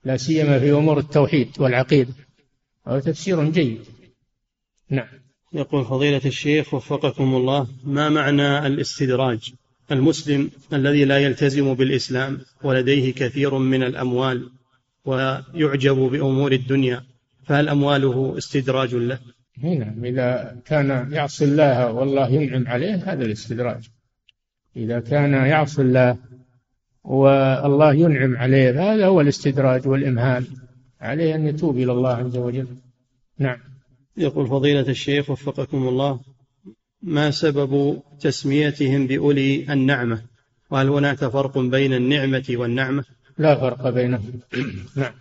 لا سيما في أمور التوحيد والعقيدة. وهو تفسير جيد. نعم. يقول فضيلة الشيخ وفقكم الله ما معنى الاستدراج؟ المسلم الذي لا يلتزم بالإسلام ولديه كثير من الأموال ويعجب بأمور الدنيا فهل أمواله استدراج له؟ نعم إذا كان يعصي الله والله ينعم عليه هذا الاستدراج. إذا كان يعصي الله والله ينعم عليه هذا هو الاستدراج والإمهال عليه أن يتوب إلى الله عز وجل. نعم. يقول فضيلة الشيخ وفقكم الله ما سبب تسميتهم بأولي النعمة؟ وهل هناك فرق بين النعمة والنعمة؟ لا فرق بينهم. نعم.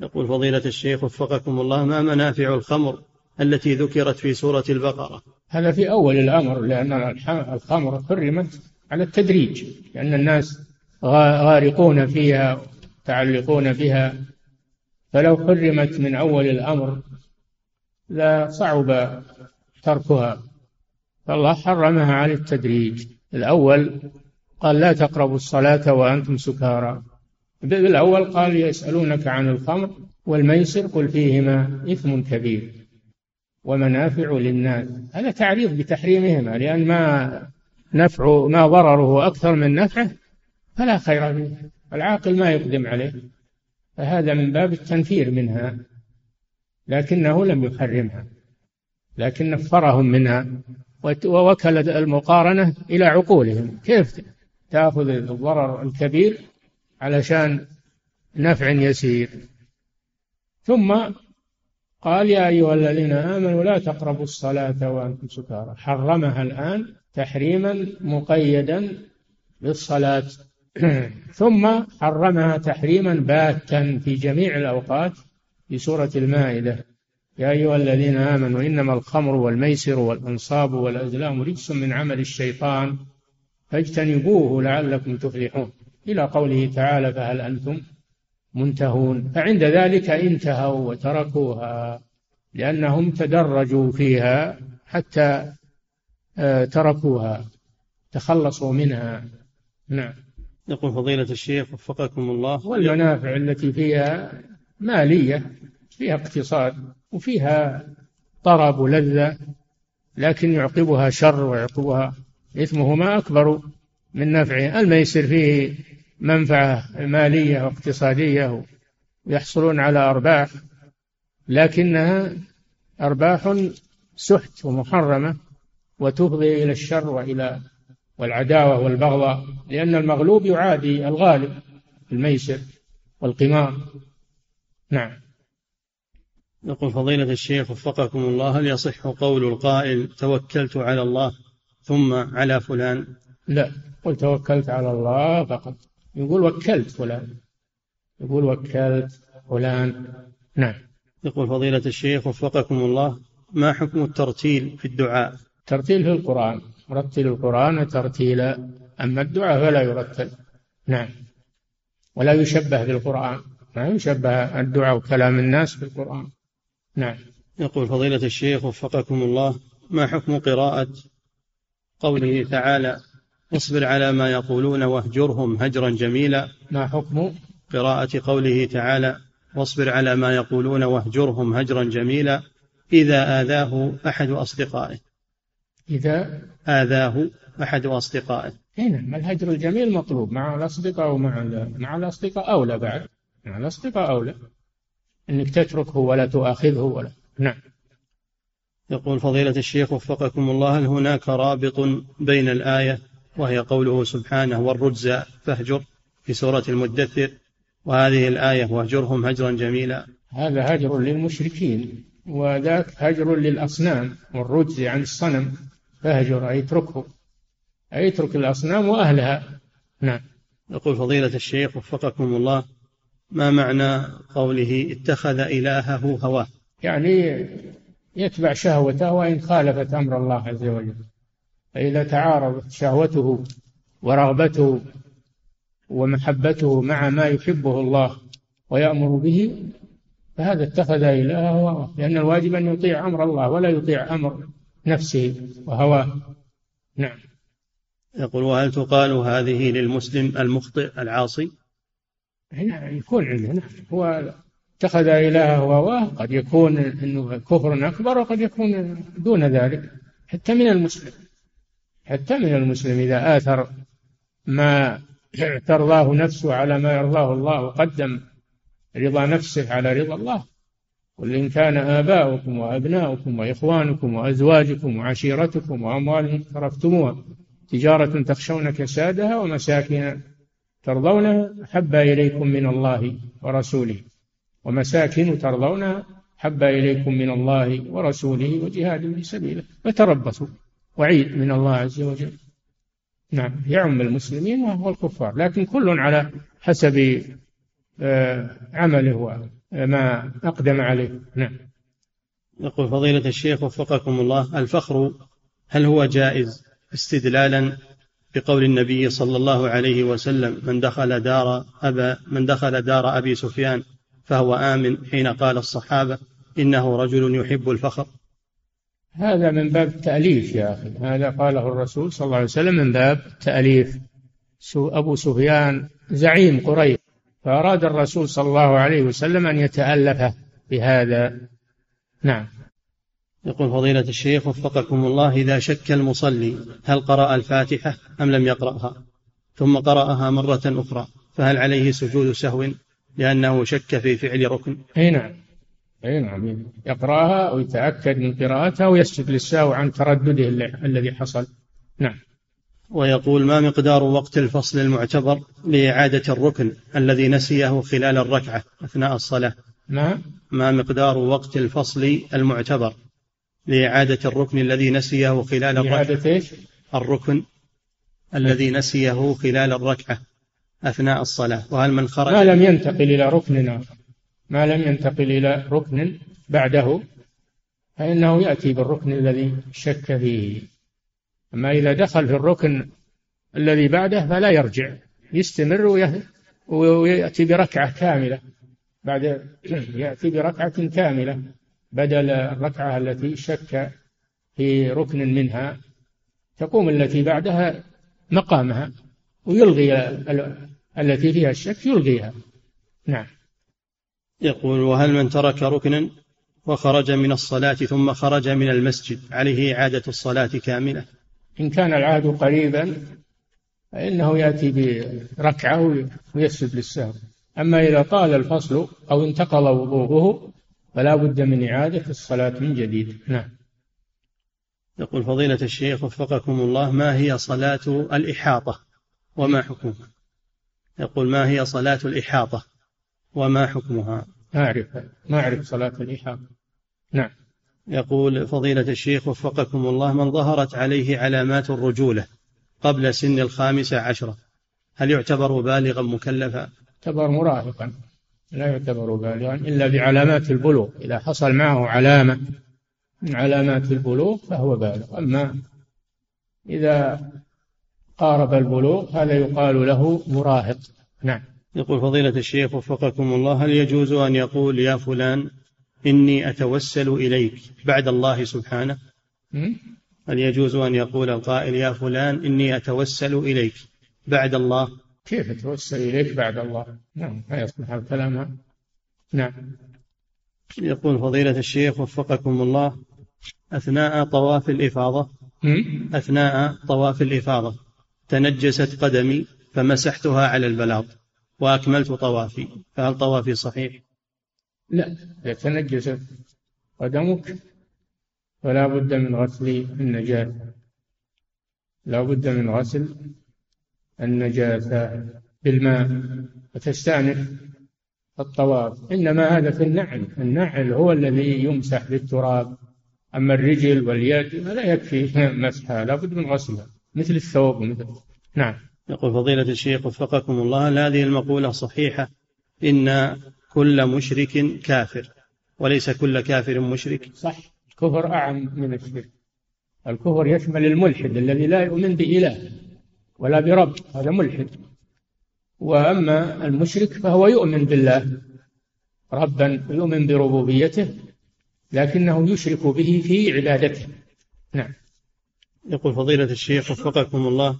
يقول فضيلة الشيخ وفقكم الله ما منافع الخمر التي ذكرت في سورة البقرة؟ هذا في أول الأمر لأن الخمر حرمت على التدريج لأن الناس غارقون فيها متعلقون بها فلو حرمت من أول الأمر لا صعب تركها. فالله حرمها على التدريج. الأول قال لا تقربوا الصلاة وأنتم سكارى. بالأول قال يسألونك عن الخمر والميسر قل فيهما إثم كبير. ومنافع للناس. هذا تعريض بتحريمهما لأن ما نفع ما ضرره أكثر من نفعه فلا خير فيه العاقل ما يقدم عليه فهذا من باب التنفير منها لكنه لم يحرمها لكن نفرهم منها ووكل المقارنة إلى عقولهم كيف تأخذ الضرر الكبير علشان نفع يسير؟ ثم قال يا أيها الذين آمنوا لا تقربوا الصلاة وأنتم سكارى. حرمها الآن تحريما مقيدا بالصلاة ثم حرمها تحريما باتا في جميع الأوقات في سورة المائدة. يا أيها الذين آمنوا إنما الخمر والميسر والأنصاب والأزلام رجس من عمل الشيطان. فاجتنبوه لعلكم تفلحون. إلى قوله تعالى فهل أنتم منتهون. فعند ذلك انتهوا وتركوها لأنهم تدرجوا فيها حتى آه، تركوها تخلصوا منها. نعم. يقول فضيلة الشيخ وفقكم الله. والمنافع التي فيها مالية فيها اقتصاد وفيها طرب ولذة لكن يعقبها شر ويعقبها إثمهما أكبر من نفعه. الميسر فيه منفعة مالية واقتصادية ويحصلون على أرباح لكنها أرباح سحت ومحرمة وتفضي إلى الشر وإلى والعداوة والبغضاء لأن المغلوب يعادي الغالب الميسر والقمار. نعم. يقول فضيلة الشيخ وفقكم الله هل يصح قول القائل توكلت على الله ثم على فلان؟ لا قل توكلت على الله فقط. يقول وكلت فلان. يقول وكلت فلان. نعم. يقول فضيلة الشيخ وفقكم الله ما حكم الترتيل في الدعاء؟ ترتيل في القرآن. رتل القرآن ترتيلا. أما الدعاء فلا يرتل. نعم. ولا يشبه بالقرآن ما يشبه الدعاء وكلام الناس بالقرآن نعم. يقول فضيلة الشيخ وفقكم الله ما حكم قراءة قوله تعالى اصبر على ما يقولون واهجرهم هجرا جميلا. ما حكم؟ قراءة قوله تعالى واصبر على ما يقولون واهجرهم هجرا جميلا. إذا آذاه أحد أصدقائه. إذا آذاه أحد أصدقائه. هنا ما الهجر الجميل مطلوب مع الأصدقاء ومع مع الأصدقاء أولى بعد. مع الأصدقاء أولى أنك تتركه ولا تؤاخذه ولا. نعم. يقول فضيلة الشيخ وفقكم الله هل هناك رابط بين الآية وهي قوله سبحانه والرجز فاهجر في سورة المدثر وهذه الآية واهجرهم هجرا جميلا. هذا هجر للمشركين وذاك هجر للأصنام والرجز عن الصنم فاهجر أي اتركه أي اترك الأصنام وأهلها. نعم. يقول فضيلة الشيخ وفقكم الله ما معنى قوله اتخذ إلهه هواه؟ يعني يتبع شهوته وإن خالفت أمر الله عز وجل. فإذا تعارضت شهوته ورغبته ومحبته مع ما يحبه الله ويأمر به فهذا اتخذ إلهه هواه لأن الواجب أن يطيع أمر الله ولا يطيع أمر نفسه وهواه. نعم. يقول وهل تقال هذه للمسلم المخطئ العاصي؟ هنا يكون عنده نعم. هو اتخذ إلهه هواه قد يكون إنه كفر أكبر وقد يكون دون ذلك حتى من المسلم. حتى من المسلم إذا آثر ما ترضاه نفسه على ما يرضاه الله وقدم رضا نفسه على رضا الله. قل إن كان آباؤكم وأبناؤكم وإخوانكم وأزواجكم وعشيرتكم وأموال اقترفتموها تجارة تخشون كسادها ومساكن ترضونها أحب إليكم من الله ورسوله ومساكن ترضونها حب إليكم من الله ورسوله وجهاد في سبيله. فتربصوا. وعيد من الله عز وجل. نعم يعم المسلمين والكفار لكن كل على حسب آه، عمله وما أقدم عليه. نعم. يقول فضيلة الشيخ وفقكم الله الفخر هل هو جائز استدلالا بقول النبي صلى الله عليه وسلم من دخل دار أبا من دخل دار أبي سفيان فهو آمن حين قال الصحابة إنه رجل يحب الفخر؟ هذا من باب التأليف يا أخي. هذا قاله الرسول صلى الله عليه وسلم من باب تأليف. أبو سفيان زعيم قريش. فأراد الرسول صلى الله عليه وسلم أن يتألف بهذا. نعم. يقول فضيلة الشيخ وفقكم الله إذا شك المصلي هل قرأ الفاتحة أم لم يقرأها؟ ثم قرأها مرة أخرى فهل عليه سجود سهو لأنه شك في فعل ركن؟ أي نعم. أي نعم. يقرأها ويتأكد من قراءتها ويسجد للسهو عن تردده الذي حصل. نعم. ويقول ما مقدار وقت الفصل المعتبر لإعادة الركن الذي نسيه خلال الركعة أثناء الصلاة؟ ما؟ ما مقدار وقت الفصل المعتبر لإعادة الركن الذي نسيه خلال الركعة؟ إعادة إيش؟ الركن الذي نسيه خلال الركعة أثناء الصلاة وهل من خرج؟ ما لم ينتقل إلى ركن آخر ما لم ينتقل إلى ركن بعده فإنه يأتي بالركن الذي شك فيه. أما إذا دخل في الركن الذي بعده فلا يرجع يستمر ويأتي بركعة كاملة. بعد يأتي بركعة كاملة بدل الركعة التي شك في ركن منها تقوم التي بعدها مقامها ويلغي التي فيها الشك يلغيها. نعم. يقول وهل من ترك ركنا وخرج من الصلاة ثم خرج من المسجد؟ عليه إعادة الصلاة كاملة. إن كان العهد قريبا فإنه يأتي بركعة ويسجد للسهو. أما إذا طال الفصل أو انتقض وضوءه فلا بد من إعادة الصلاة من جديد. نعم. يقول فضيلة الشيخ وفقكم الله ما هي صلاة الإحاطة وما حكمها؟ يقول ما هي صلاة الإحاطة؟ وما حكمها؟ ما أعرف ما أعرف صلاة الإحاطة نعم. يقول فضيلة الشيخ وفقكم الله من ظهرت عليه علامات الرجولة قبل سن الخامسة عشرة هل يعتبر بالغا مكلفا؟ يعتبر مراهقا. لا يعتبر بالغا إلا بعلامات البلوغ. إذا حصل معه علامة من علامات البلوغ فهو بالغ. أما إذا قارب البلوغ هذا يقال له مراهق. نعم. يقول فضيلة الشيخ وفقكم الله هل يجوز أن يقول يا فلان إني أتوسل إليك بعد الله سبحانه؟ هل يجوز أن يقول القائل يا فلان إني أتوسل إليك بعد الله؟ كيف أتوسل إليك بعد الله؟ نعم ما يصلح الكلام. نعم. يقول فضيلة الشيخ وفقكم الله أثناء طواف الإفاضة؟ أثناء طواف الإفاضة تنجست قدمي فمسحتها على البلاط. وأكملت طوافي. فهل طوافي صحيح؟ لا. إذا تنجست قدمك فلا بد من غسل النجاسة. لا بد من غسل النجاسة بالماء وتستأنف الطواف. إنما هذا في النعل. النعل هو الذي يمسح بالتراب. أما الرجل واليد لا يكفي مسحها. لا بد من غسلها. مثل الثوب مثل نعم. يقول فضيلة الشيخ وفقكم الله هل هذه المقولة صحيحة. إن كل مشرك كافر. وليس كل كافر مشرك. صح. الكفر أعم من الشرك. الكفر يشمل الملحد الذي لا يؤمن بإله ولا برب. هذا ملحد. وأما المشرك فهو يؤمن بالله. ربا يؤمن بربوبيته لكنه يشرك به في عبادته. نعم. يقول فضيلة الشيخ وفقكم الله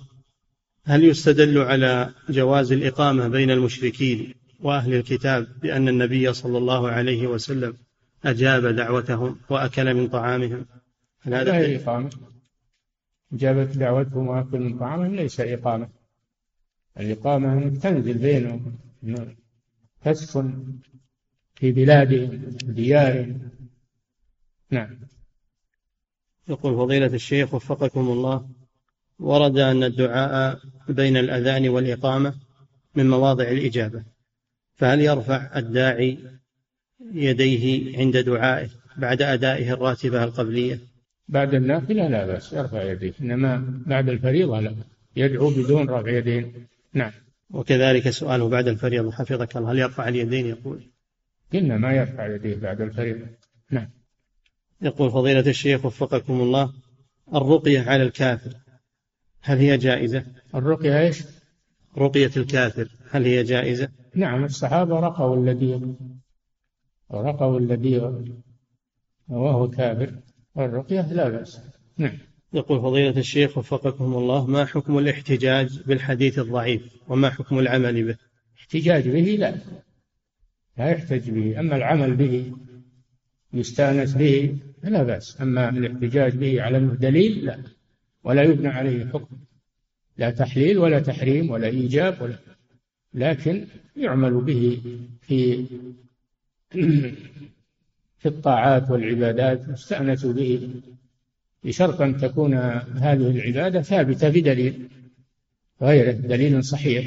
هل يستدل على جواز الإقامة بين المشركين وأهل الكتاب بأن النبي صلى الله عليه وسلم أجاب دعوتهم وأكل من طعامهم؟ هل لا هذا هي إقامة. إجابة دعوتهم وأكل من طعامهم ليس إقامة. الإقامة أنك تنزل بينهم تسكن في بلادهم وديارهم نعم. يقول فضيلة الشيخ وفقكم الله. ورد أن الدعاء بين الأذان والإقامة من مواضع الإجابة فهل يرفع الداعي يديه عند دعائه بعد أدائه الراتبة القبلية؟ بعد النافلة لا بأس يرفع يديه إنما بعد الفريضة لا يدعو بدون رفع يدين. نعم. وكذلك سؤاله بعد الفريضة حفظك الله هل يرفع اليدين؟ يقول. قلنا ما يرفع يديه بعد الفريضة. نعم. يقول فضيلة الشيخ وفقكم الله الرقية على الكافر هل هي جائزة؟ الرقية إيش؟ رقية الكافر هل هي جائزة؟ نعم الصحابة رقوا الذي رقوا الذي وهو كافر. والرقية لا بأس. نعم. يقول فضيلة الشيخ وفقكم الله ما حكم الاحتجاج بالحديث الضعيف وما حكم العمل به؟ احتجاج به لا. لا يحتج به. أما العمل به يستأنس به فلا بأس. أما الاحتجاج به على دليل لا. ولا يبنى عليه حكم. لا تحليل ولا تحريم ولا إيجاب ولا لكن يعمل به في في الطاعات والعبادات. يستأنس به. بشرط أن تكون هذه العبادة ثابتة بدليل. غير دليل صحيح.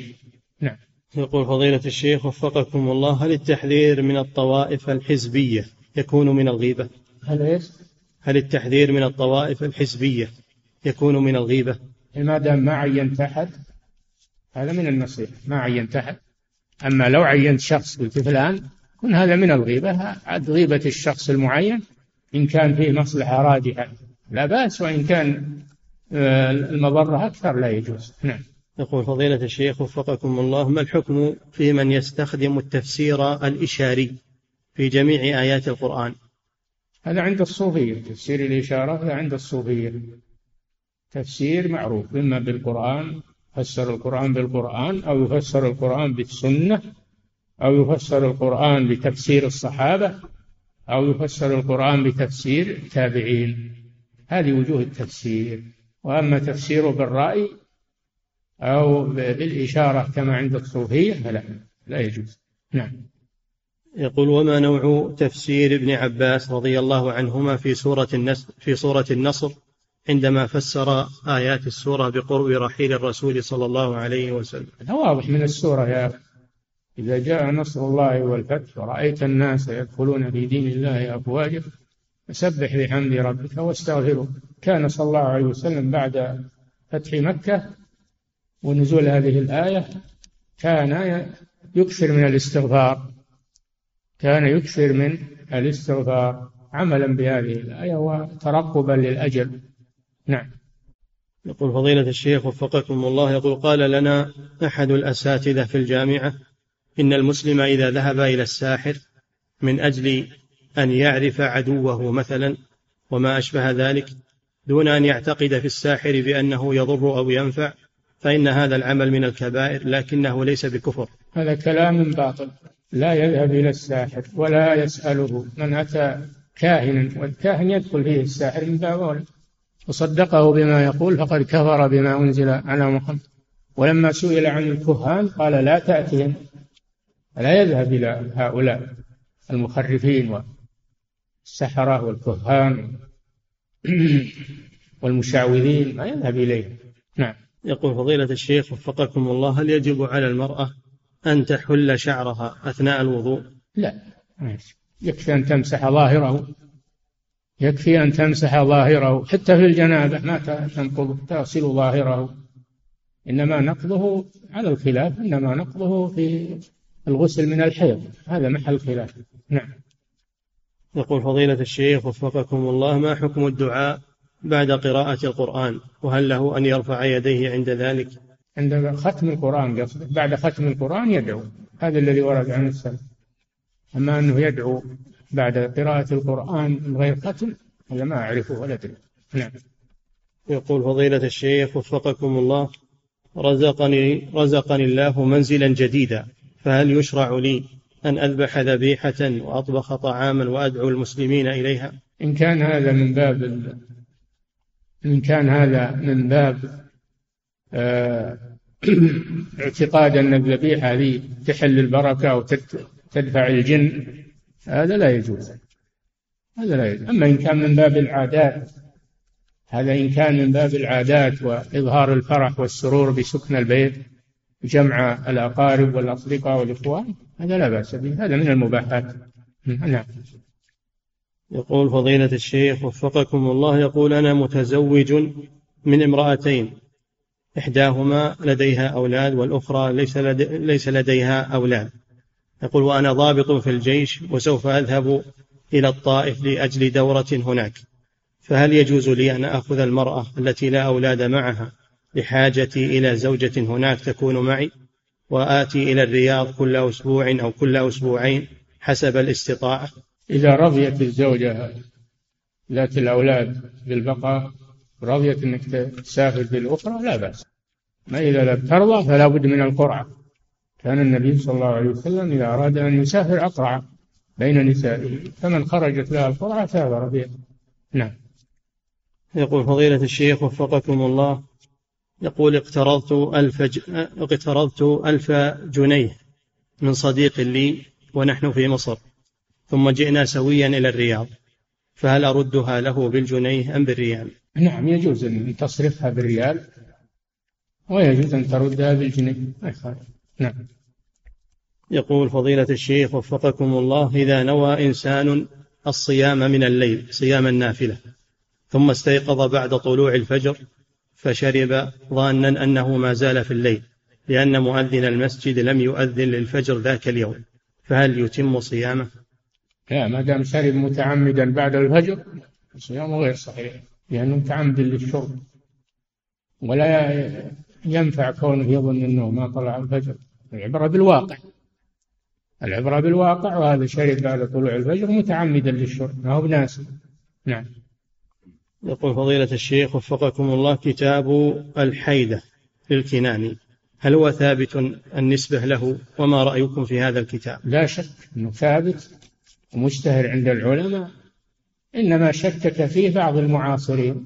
نعم. يقول فضيلة الشيخ وفقكم الله هل التحذير من الطوائف الحزبية يكون من الغيبة؟ هل إيش؟ هل التحذير من الطوائف الحزبية يكون من الغيبة. ما دام ما عينت أحد هذا من النصيحة. ما عينت أحد أما لو عينت شخص قلت فلان يكون هذا من الغيبة. عاد غيبة الشخص المعين إن كان فيه مصلحة راجحة لا بأس وإن كان آه، المضرة أكثر لا يجوز. نعم. يقول فضيلة الشيخ وفقكم الله ما الحكم في من يستخدم التفسير الإشاري في جميع آيات القرآن؟ هذا عند الصوفية. تفسير الإشارة هذا عند الصوفية. تفسير معروف. إما بالقرآن فسر القرآن بالقرآن أو يفسر القرآن بالسنة أو يفسر القرآن بتفسير الصحابة أو يفسر القرآن بتفسير التابعين. هذه وجوه التفسير. وأما تفسيره بالرأي أو بالإشارة كما عند الصوفية فلا لا يجوز. نعم. يقول وما نوع تفسير ابن عباس رضي الله عنهما في سورة النصر في سورة النصر؟ عندما فسر آيات السورة بقرب رحيل الرسول صلى الله عليه وسلم. هذا واضح من السورة يا أخي. إذا جاء نصر الله والفتح ورأيت الناس يدخلون في دين الله أفواجا فسبح بحمد ربك واستغفره. كان صلى الله عليه وسلم بعد فتح مكة ونزول هذه الآية كان يكثر من الاستغفار. كان يكثر من الاستغفار عملا بهذه الآية وترقبا للأجل. نعم. يقول فضيلة الشيخ وفقكم الله يقول قال لنا أحد الأساتذة في الجامعة إن المسلم إذا ذهب إلى الساحر من أجل أن يعرف عدوه مثلا وما أشبه ذلك دون أن يعتقد في الساحر بأنه يضر أو ينفع فإن هذا العمل من الكبائر لكنه ليس بكفر. هذا كلام باطل. لا يذهب إلى الساحر ولا يسأله من أتى كاهنا والكاهن يدخل فيه الساحر من باب وصدقه بما يقول فقد كفر بما أنزل على محمد. ولما سئل عن الكهان قال لا تأتهم لا يذهب إلى هؤلاء المخرفين والسحرة والكهان والمشعوذين ما يذهب إليهم نعم. يقول فضيلة الشيخ وفقكم الله هل يجب على المرأة أن تحل شعرها أثناء الوضوء؟ لا. يكفي أن تمسح ظاهره. يكفي أن تمسح ظاهره. حتى في الجنابة ما تنقض تغسل ظاهره. إنما نقضه على الخلاف إنما نقضه في الغسل من الحيض. هذا محل خلاف. نعم. يقول فضيلة الشيخ وفقكم الله ما حكم الدعاء بعد قراءة القرآن؟ وهل له أن يرفع يديه عند ذلك؟ عند ختم القرآن قصده بعد ختم القرآن يدعو. هذا الذي ورد عن السلف. أما أنه يدعو بعد قراءة القرآن من غير ختم هذا ما أعرفه ولا أدري. نعم. يقول فضيلة الشيخ وفقكم الله رزقني رزقني الله منزلا جديدا فهل يشرع لي أن أذبح ذبيحة وأطبخ طعاما وأدعو المسلمين إليها؟ إن كان هذا من باب إن كان هذا من باب آه، اعتقاد أن الذبيحة هذه تحل البركة أو تدفع الجن هذا لا يجوز. هذا لا يجوز. أما إن كان من باب العادات هذا إن كان من باب العادات وإظهار الفرح والسرور بسكن البيت جمع الأقارب والأصدقاء والإخوان هذا لا بأس به. هذا من المباحات. نعم. يقول فضيلة الشيخ وفقكم الله يقول أنا متزوج من امرأتين إحداهما لديها أولاد والأخرى ليس, لدي ليس لديها أولاد. يقول وأنا ضابط في الجيش وسوف أذهب إلى الطائف لأجل دورة هناك. فهل يجوز لي أن أخذ المرأة التي لا أولاد معها لحاجتي إلى زوجة هناك تكون معي وآتي إلى الرياض كل أسبوع أو كل أسبوعين حسب الاستطاعة؟ إذا رضيت الزوجة ذات الأولاد بالبقاء رضيت أنك تسافر بالأخرى لا بأس. ما إذا لم ترضى فلا بد من القرعة. كان النبي صلى الله عليه وسلم إذا أراد أن يسافر أقرع بين نسائه فمن خرجت لها القرعة سافر بها. نعم. يقول فضيلة الشيخ وفقكم الله يقول اقترضت ألف ج... اقترضت ألف جنيه من صديق لي ونحن في مصر ثم جئنا سويا إلى الرياض فهل أردها له بالجنيه أم بالريال؟ نعم يجوز أن تصرفها بالريال ويجوز أن تردها بالجنيه. ما نعم يقول فضيلة الشيخ وفقكم الله إذا نوى إنسان الصيام من الليل صيام النافلة ثم استيقظ بعد طلوع الفجر فشرب ظانا أنه ما زال في الليل لأن مؤذن المسجد لم يؤذن للفجر ذاك اليوم فهل يتم صيامه؟ لا ما دام شرب متعمدا بعد الفجر صيامه غير صحيح لأنه متعمد للشرب ولا ينفع كونه يظن أنه ما طلع الفجر العبرة بالواقع. العبرة بالواقع وهذا شرب بعد طلوع الفجر متعمدا للشرب ما هو بناس. نعم. يقول فضيلة الشيخ وفقكم الله كتاب الحيدة للكناني هل هو ثابت النسبة له؟ وما رأيكم في هذا الكتاب؟ لا شك أنه ثابت ومشتهر عند العلماء إنما شكك فيه بعض المعاصرين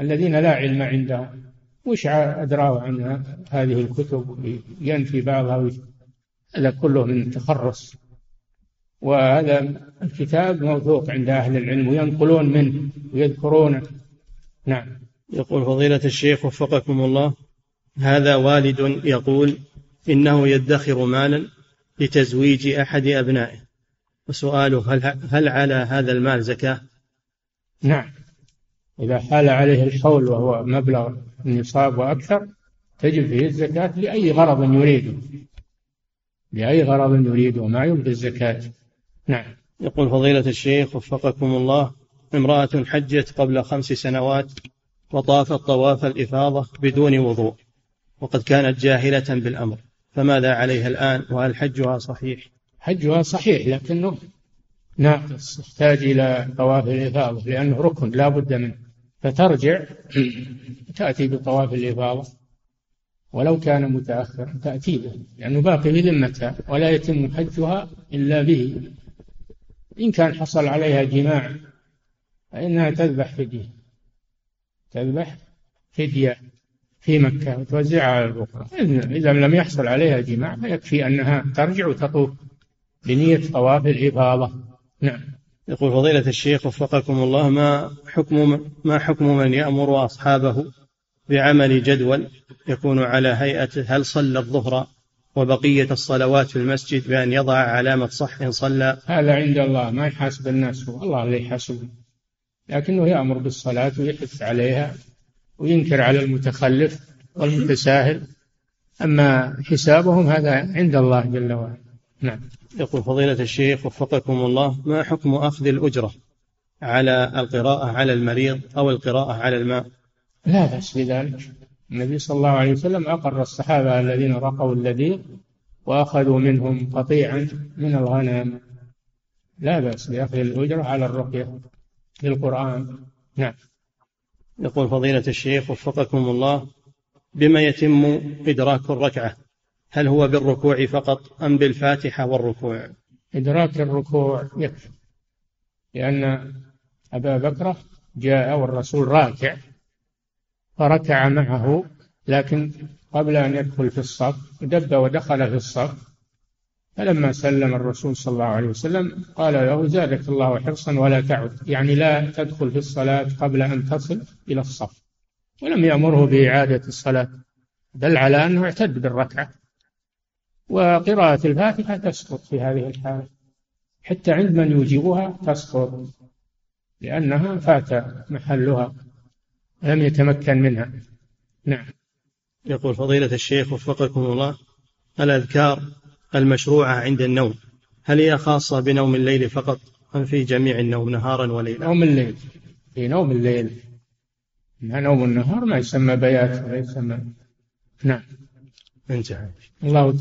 الذين لا علم عندهم. وش أدراه عن هذه الكتب؟ ينفي بعضها هذا كله من تخرص. وهذا الكتاب موثوق عند أهل العلم وينقلون منه ويذكرونه. نعم. يقول فضيلة الشيخ وفقكم الله هذا والد يقول إنه يدخر مالا لتزويج أحد أبنائه. وسؤاله هل, هل على هذا المال زكاة؟ نعم. إذا حال عليه الحول وهو مبلغ النصاب وأكثر تجب فيه الزكاة لأي غرض يريده. لأي غرض يريده ما يبدي الزكاة. نعم. يقول فضيلة الشيخ وفقكم الله امرأة حجت قبل خمس سنوات وطافت طواف الإفاضة بدون وضوء وقد كانت جاهلة بالأمر فماذا عليها الآن؟ وهل حجها صحيح؟ حجها صحيح لكنه ناقص يحتاج إلى طواف الإفاضة لأنه ركن لا بد منه. فترجع تأتي بطواف الإفاضة ولو كان متأخرا تأتي به لأنه باقي بذمتها ولا يتم حجها إلا به. إن كان حصل عليها جماع فإنها تذبح فدية. تذبح فدية في مكة وتوزعها على الأخرى إذا لم يحصل عليها جماع فيكفي أنها ترجع وتطوف بنية طواف الإفاضة نعم. يقول فضيلة الشيخ وفقكم الله ما حكم ما حكم من يأمر أصحابه بعمل جدول يكون على هيئة هل صلى الظهر وبقية الصلوات في المسجد بأن يضع علامة صح إن صلى؟ هذا عند الله ما يحاسب الناس هو الله اللي يحاسبه لكنه يأمر بالصلاة ويحث عليها وينكر على المتخلف والمتساهل. أما حسابهم هذا عند الله جل وعلا. نعم. يقول فضيلة الشيخ وفقكم الله ما حكم أخذ الأجرة على القراءة على المريض أو القراءة على الماء؟ لا بأس بذلك. النبي صلى الله عليه وسلم أقر الصحابة الذين رقوا اللذيذ وأخذوا منهم قطيعا من الغنم. لا بأس بأخذ الأجرة على الرقية للقرآن نعم. يقول فضيلة الشيخ وفقكم الله بما يتم إدراك الركعة هل هو بالركوع فقط أم بالفاتحة والركوع؟ إدراك الركوع يكفي لأن أبا بكر جاء والرسول راكع فركع معه لكن قبل أن يدخل في الصف دب ودخل في الصف فلما سلم الرسول صلى الله عليه وسلم قال له زادك الله حرصا ولا تعد يعني لا تدخل في الصلاة قبل أن تصل إلى الصف ولم يأمره بإعادة الصلاة دل على أنه اعتد بالركعة. وقراءة الفاتحة تسقط في هذه الحالة. حتى عند من يوجبها تسقط لأنها فات محلها لم يتمكن منها. نعم. يقول فضيلة الشيخ وفقكم الله الأذكار المشروعة عند النوم هل هي خاصة بنوم الليل فقط أم في جميع النوم نهارا وليلا؟ نوم الليل. في نوم الليل. ما نوم النهار ما يسمى بيات ولا يسمى. نعم. انتهى. الله